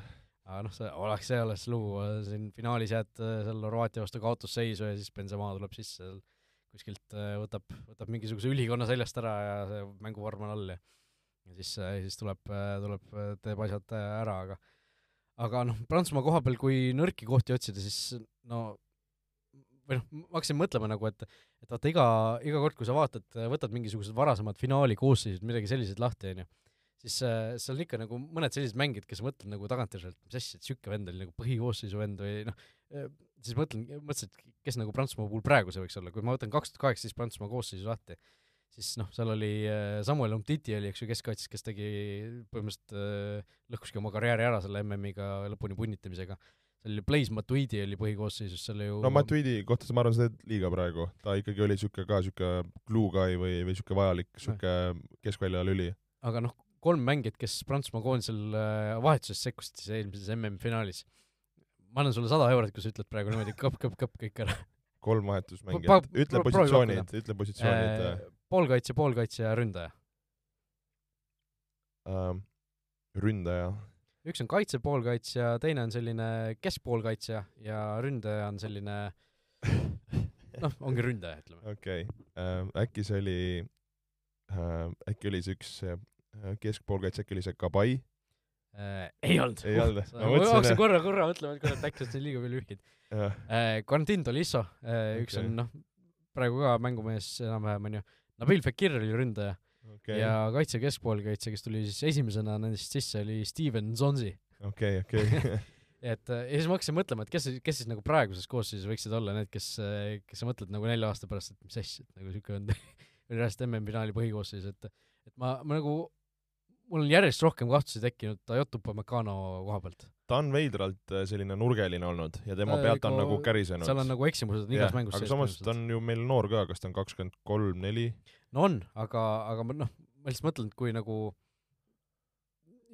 aga noh, see oleks, see oleks lugu, siin finaalis jääd seal Horvaatia vastu kaotusseisu ja siis Benzema tuleb sisse seal kuskilt võtab, võtab mingisuguse ülikonna seljast ära ja see mänguvorm on all ja ja siis, siis tuleb, tuleb, teeb asjad ära, aga aga noh, Prantsusmaa koha peal, kui nõrki kohti otsida, siis no või noh, ma hakkasin mõtlema nagu, et et vaata iga, iga kord, kui sa vaatad, võtad mingisugused varasemad finaali koosseisud, midagi sellised lahti, onju, siis äh, seal on ikka nagu mõned sellised mängijad, kes mõtlevad nagu tagantjärele, et mis asja, et siuke vend oli nagu põhikoosseisu vend või noh, äh, siis mõtlen, mõtlesin, et kes nagu Prantsusmaa puhul praegu see võiks olla, kui ma võtan kaks tuhat kaheksateist Prantsusmaa koosseisu lahti, siis noh, seal oli äh, Samuel Umtiti oli, eks ju, keskkaitses, kes tegi põhimõtteliselt äh, lõhkuski oma karjääri ära selle MM-iga lõpuni punnitamisega seal oli Blaise Matuidi oli põhikoosseisus, seal ju no Matuidi kohta ma arvan, seda liiga praegu, ta ikkagi oli niisugune ka niisugune glue guy või, või niisugune vajalik niisugune keskvälja lüli. aga noh, kolm mängijat, kes Prantsusmaa koondisel äh, vahetuses sekkusid siis eelmises MM-finaalis. ma annan sulle sada eurot, kui sa ütled praegu niimoodi kõpp, kõpp, kõpp kõik ära. kolm vahetusmängijat, ütle positsioonid, ütle positsioonid äh,. poolkaitse, poolkaitse ja ründaja uh,. ründaja üks on kaitse-poolkaitsja, teine on selline keskpoolkaitsja ja ründaja on selline noh, ongi ründaja, ütleme. okei okay. äh,, äkki see oli äh,, äkki oli see üks äh, keskpoolkaitse, äkki oli see Kabai äh,? ei olnud. ei olnud? ma hakkasin korra, korra mõtlema, et et äkki on liiga palju vihjeid äh,. Quentin Tolisso äh,, üks okay. on noh, praegu ka mängumees enam-vähem onju, Nabil Fekir oli ründaja okay. ja kaitse keskpoolkaitse, kes tuli siis esimesena nendest sisse, oli Steven Zonzi. okei, okei. et äh, ja siis ma hakkasin mõtlema, et kes, kes siis nagu praeguses koosseisus võiksid olla need, kes, äh, kes sa mõtled nagu nelja aasta pärast, et mis asja, et nagu siuke on reaalselt MM-finaali põhikoosseis, et et ma, ma nagu mul on järjest rohkem kahtlusi tekkinud Toyota Upamecano koha pealt. ta on veidralt äh, selline nurgeline olnud ja tema pealt on nagu kärisenud. seal on nagu eksimused on igas mängus sees. aga samas ta on ju meil noor ka, kas ta on kakskümmend kolm, neli? No on, aga, aga noh, ma lihtsalt mõtlen, et kui nagu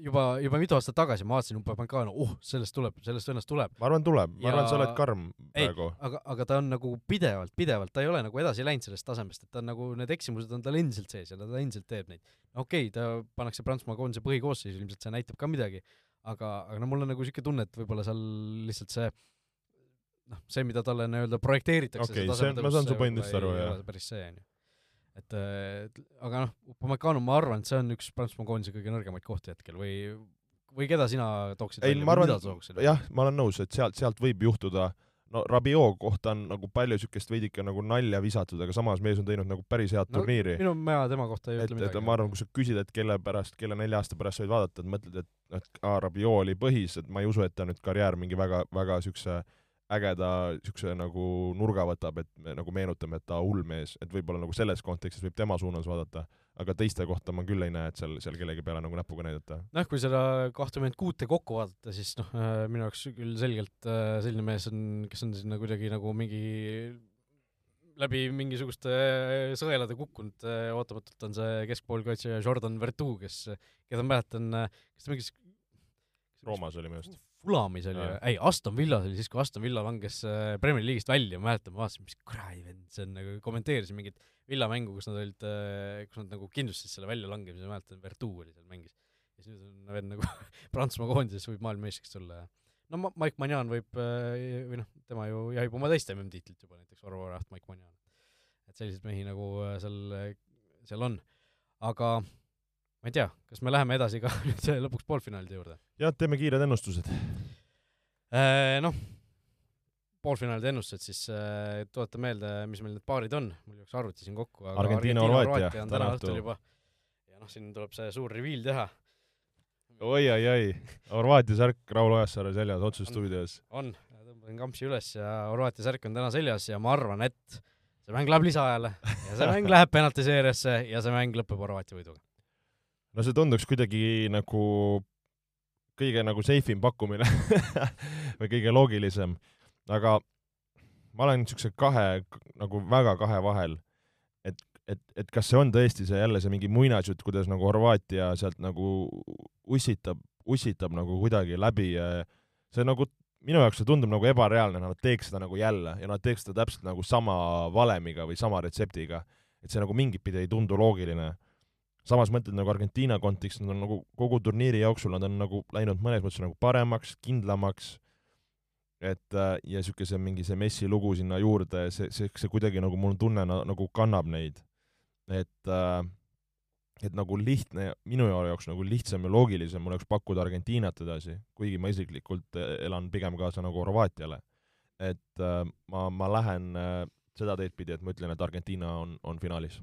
juba, juba mitu aastat tagasi ma vaatasin Upamecano, oh, sellest tuleb, sellest vennast tuleb. ma arvan, tuleb, ma ja... arvan, sa oled karm praegu. aga, aga ta on nagu pidevalt, pidevalt, ta ei ole nagu edasi läinud sellest tasemest, et ta on nagu, need eksimused on tal endiselt sees ja ta endiselt teeb neid. okei okay,, ta pannakse Prantsusmaa koondise põhikoosseisu, ilmselt see näitab ka midagi, aga, aga no mul on nagu niisugune tunne, et võib-olla seal lihtsalt see noh, see, mida talle nii-öelda projekteeritakse okei okay,, see, ma saan su pointist aru, jah. päris see, on ju et, et aga noh, Upamecano, ma arvan, et see on üks Prantsusmaa koondise kõige nõrgemaid kohti hetkel või või keda sina tooksid ei, ma arvan, jah, ma olen nõus, et sealt, sealt võib juhtuda no Rabiot kohta on nagu palju niisugust veidike nagu nalja visatud, aga samas mees on teinud nagu päris head no, turniiri. minu, ma tema kohta ei ütle midagi. ma arvan, kui sa küsid, et kelle pärast, kelle nelja aasta pärast sa võid vaadata, et mõtled, et, et aa, Rabiot oli põhis, et ma ei usu, et ta nüüd karjäär mingi väga, väga niisuguse ägeda niisuguse nagu nurga võtab, et me nagu meenutame, et ta hull mees, et võib-olla nagu selles kontekstis võib tema suunas vaadata, aga teiste kohta ma küll ei näe, et seal, seal kellegi peale nagu näpuga näidata. noh, kui seda kahtekümmet kuute kokku vaadata, siis noh, äh, minu jaoks küll selgelt äh, selline mees on, kes on sinna kuidagi nagu mingi läbi mingisuguste äh, sõelade kukkunud, ootamatult on see keskpoolkaitsja Jordan Vertu, kes, keda ma mäletan, kes ta mingis Roomas oli minu arust Fulamis oli ju, ei Aston Villas oli siis, kui Aston Villa langes äh, Premier League'ist välja, ma mäletan, ma vaatasin, mis kuradi vend see on, nagu kommenteerisin mingit Villa mängu, kus nad olid, äh, kus nad nagu kindlustasid selle väljalangemise, ma mäletan, Vertu oli seal mängis. ja siis nüüd on vend nagu Prantsusmaa koondises võib maailmameistriks tulla ja no Mike Magnan võib äh, või noh, tema ju jahib oma teist MM-tiitlit juba, näiteks Orvo Raht, Mike Magnan. et selliseid mehi nagu seal, seal on. aga ma ei tea, kas me läheme edasi ka nüüd lõpuks poolfinaalide juurde? jah, teeme kiired ennustused. Äh, noh, poolfinaalide ennustused siis äh, tuletan meelde, mis meil need paarid on, mul jooksis arvuti siin kokku, aga Argentiina, Horvaatia on täna õhtul juba. ja noh, siin tuleb see suur reveal teha oi, oi, oi, Horvaatia särk Raul Ojasaare seljas otsusstuudios. on, tõmbasin kampsi üles ja Horvaatia särk on täna seljas ja ma arvan, et see mäng läheb lisaajale ja see mäng läheb penaltiseeriasse ja see mäng lõpeb Horvaatia võiduga no see tunduks kuidagi nagu kõige nagu safe im pakkumine või kõige loogilisem, aga ma olen niisuguse kahe, nagu väga kahe vahel, et, et, et kas see on tõesti see jälle see mingi muinasjutt, kuidas nagu Horvaatia sealt nagu ussitab, ussitab nagu kuidagi läbi see nagu minu jaoks see tundub nagu ebareaalne, nad teeks seda nagu jälle ja nad teeks seda täpselt nagu sama valemiga või sama retseptiga. et see nagu mingit pidi ei tundu loogiline samas mõtled nagu Argentiina kontekstis, nad on nagu kogu turniiri jooksul, nad on nagu läinud mõnes mõttes nagu paremaks, kindlamaks, et äh, ja niisugune see mingi see Messi lugu sinna juurde, see, see, see kuidagi nagu mul on tunne na, nagu kannab neid. et äh, et nagu lihtne, minu jaoks nagu lihtsam ja loogilisem oleks pakkuda Argentiinat edasi, kuigi ma isiklikult äh, elan pigem kaasa nagu Horvaatiale. et ma, ma lähen äh, seda teed pidi, et ma ütlen, et Argentiina on, on finaalis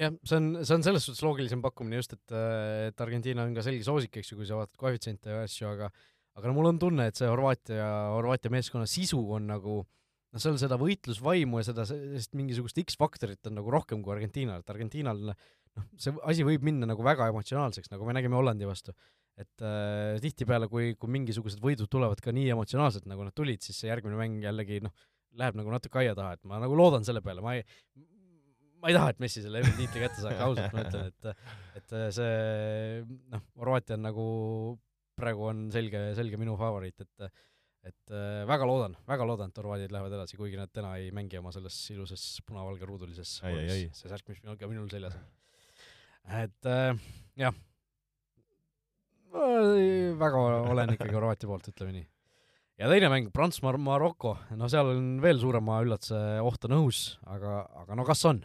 jah, see on, see on selles suhtes loogilisem pakkumine just, et, et Argentiina on ka selge soosik, eks ju, kui sa vaatad koefitsiente ja asju, aga aga no mul on tunne, et see Horvaatia, Horvaatia meeskonna sisu on nagu noh, seal seda võitlusvaimu ja seda sellist mingisugust X-faktorit on nagu rohkem kui Argentiinal, et Argentiinal noh, see asi võib minna nagu väga emotsionaalseks, nagu me nägime Hollandi vastu. et äh, tihtipeale, kui, kui mingisugused võidud tulevad ka nii emotsionaalselt, nagu nad tulid, siis see järgmine mäng jällegi noh, läheb nagu natuke aia taha, et ma nagu loodan selle peale, ma ei, ma ei taha, et Messi selle MM-tiitli kätte saaks, ausalt ma ütlen, et et see noh, Horvaatia on nagu praegu on selge, selge minu favoriit, et et väga loodan, väga loodan, et Horvaadiad lähevad edasi, kuigi nad täna ei mängi oma selles ilusas punavalge ruudulises vormis, see särk, mis minul ka minul seljas on. et äh, jah, väga olen ikkagi Horvaatia poolt, ütleme nii. Ja teine mäng, Prantsusmaa-Maroko, no seal on veel suurema üllatuse oht on õhus, aga, aga no kas on?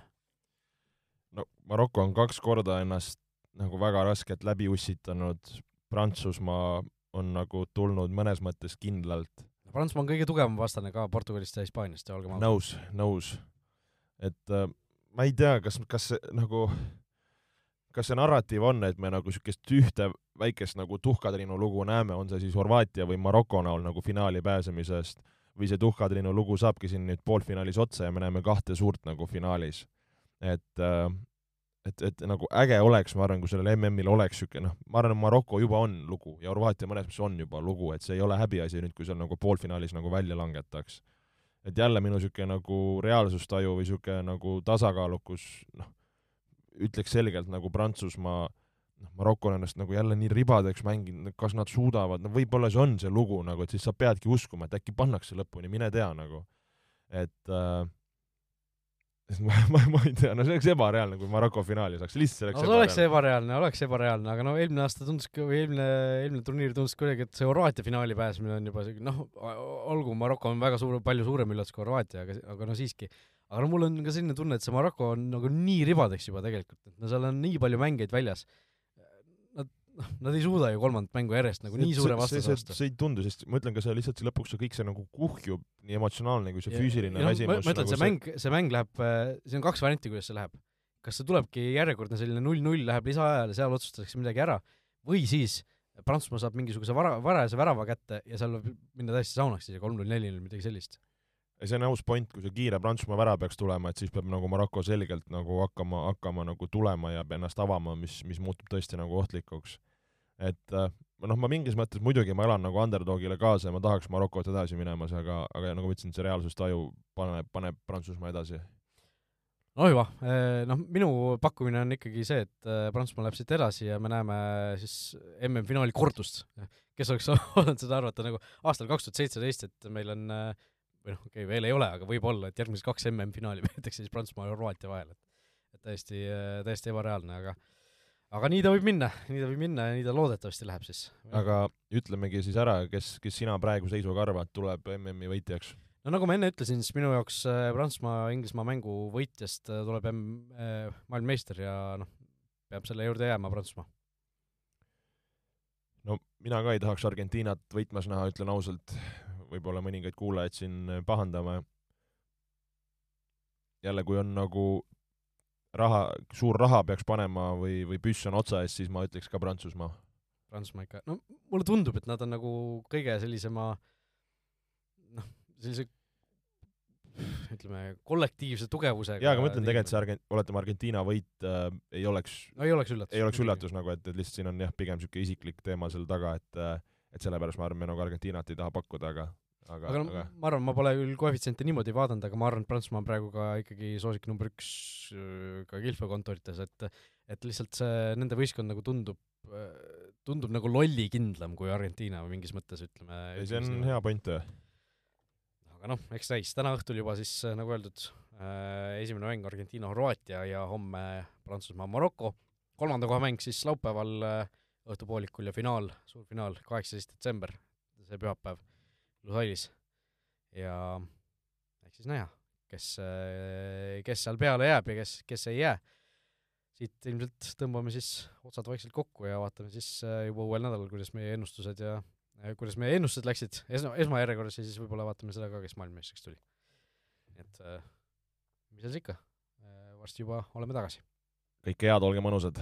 Maroko on kaks korda ennast nagu väga raskelt läbi ussitanud, Prantsusmaa on nagu tulnud mõnes mõttes kindlalt. Prantsusmaa on kõige tugevam vastane ka Portugalist ja Hispaaniast olgem ausad. nõus, nõus. et äh, ma ei tea, kas, kas see nagu, kas see narratiiv on, et me nagu niisugust ühte väikest nagu tuhkatriinu lugu näeme, on see siis Horvaatia või Maroko näol nagu finaali pääsemisest, või see tuhkatriinu lugu saabki siin nüüd poolfinaalis otsa ja me näeme kahte suurt nagu finaalis et, äh, et, et nagu äge oleks, ma arvan, kui sellel MM-il oleks niisugune noh, ma arvan, et Maroko juba on lugu ja Horvaatia mõnes mõttes on juba lugu, et see ei ole häbiasi nüüd, kui seal nagu poolfinaalis nagu välja langetaks. et jälle minu niisugune nagu reaalsustaju või niisugune nagu tasakaalukus, noh, ütleks selgelt nagu Prantsusmaa noh, Maroko on ennast nagu jälle nii ribadeks mänginud, kas nad suudavad, no võib-olla see on see lugu nagu, et siis sa peadki uskuma, et äkki pannakse lõpuni, mine tea nagu. et äh, sest ma, ma, ma ei tea, no see oleks ebareaalne, kui Maroko finaali saaks, lihtsalt oleks no, ebareaalne. oleks ebareaalne, oleks ebareaalne, aga no eelmine aasta tundus, või eelmine, eelmine turniir tundus kuidagi, et see Horvaatia finaali pääsemine on juba siuke noh, olgu, Maroko on väga suur, palju suurem üllatus kui Horvaatia, aga, aga no siiski. aga no mul on ka selline tunne, et see Maroko on nagu nii ribadeks juba tegelikult, et no seal on nii palju mängijaid väljas noh, nad ei suuda ju kolmandat mängu järjest nagu nii suure vastase vastu. see ei tundu, sest ma ütlen ka see lihtsalt see lõpuks see kõik see nagu kuhjub, nii emotsionaalne kui see ja, füüsiline ja, väsimus. ma ütlen nagu, see mäng, see mäng läheb, äh, siin on kaks varianti, kuidas see läheb. kas see tulebki järjekordne selline null-null, läheb lisaajale, seal otsustatakse midagi ära, või siis Prantsusmaa saab mingisuguse vara, varajase värava kätte ja seal võib minna täiesti saunaks siis ja kolm-null, neli-null, midagi sellist see on aus point, kui see kiire Prantsusmaa värav peaks tulema, et siis peab nagu Maroko selgelt nagu hakkama, hakkama nagu tulema ja ennast avama, mis, mis muutub tõesti nagu ohtlikuks et äh, noh, ma mingis mõttes muidugi ma elan nagu underdogile kaasa ja ma tahaks Marokot edasi minemas, aga, aga nagu ma ütlesin, see reaalsustaju paneb, paneb Prantsusmaa edasi. no hüva, eh, noh, minu pakkumine on ikkagi see, et eh, Prantsusmaa läheb siit edasi ja me näeme siis MM-finaali kordust. kes oleks osanud seda arvata nagu aastal kaks tuhat seitseteist, et meil on eh, või noh, okei okay,, veel ei ole, aga võib-olla, et järgmised kaks MM-finaali peetakse siis Prantsusmaa ja Horvaatia vahel, et et täiesti, täiesti ebareaalne, aga aga nii ta võib minna, nii ta võib minna ja nii ta loodetavasti läheb siis. aga ütlemegi siis ära, kes, kes sina praegu seisuga arvad, tuleb MM-i võitjaks? no nagu ma enne ütlesin, siis minu jaoks äh, Prantsusmaa-Inglismaa mängu võitjast äh, tuleb M-, äh, maailmameister ja noh, peab selle juurde jääma Prantsusmaa. no mina ka ei tahaks Argentiinat võitmas näha, ütlen ausalt, võib-olla mõningaid kuulajaid siin pahandame. jälle, kui on nagu raha, suur raha peaks panema või, või püss on otsa ees, siis ma ütleks ka Prantsusmaa. Prantsusmaa ikka, no mulle tundub, et nad on nagu kõige sellisema noh, sellise ütleme, kollektiivse tugevusega. jaa, aga ma ütlen tegelikult see Argent-, oletame Argentiina võit äh, ei oleks no ei oleks üllatus. ei oleks üllatus nagu, et, et lihtsalt siin on jah, pigem niisugune isiklik teema seal taga, et äh, et sellepärast ma arvan, me nagu Argentiinat ei taha pakkuda, aga aga, aga, aga ma arvan, ma pole küll koefitsiente niimoodi vaadanud, aga ma arvan, et Prantsusmaa on praegu ka ikkagi soosik number üks äh, ka kilpekontorites, et et lihtsalt see, nende võistkond nagu tundub, äh, tundub nagu lollikindlam kui Argentiina või mingis mõttes, ütleme. ei, see on nagu. hea point, aga noh, eks näis, täna õhtul juba siis nagu öeldud, äh, esimene mäng Argentiina-Horvaatia ja homme Prantsusmaa-Maroko, kolmanda koha mäng siis laupäeval õhtupoolikul ja finaal, suurfinaal, kaheksateist detsember, see pühapäev Lusailis ja eks siis näha, kes, kes seal peale jääb ja kes, kes ei jää. siit ilmselt tõmbame siis otsad vaikselt kokku ja vaatame siis äh, juba uuel nädalal, kuidas meie ennustused ja kuidas meie ennustused läksid esma, esmajärjekorras ja siis võib-olla vaatame seda ka, kes maailmameistriks tuli. et äh, mis seal siis ikka, äh, varsti juba oleme tagasi. kõike head, olge mõnusad!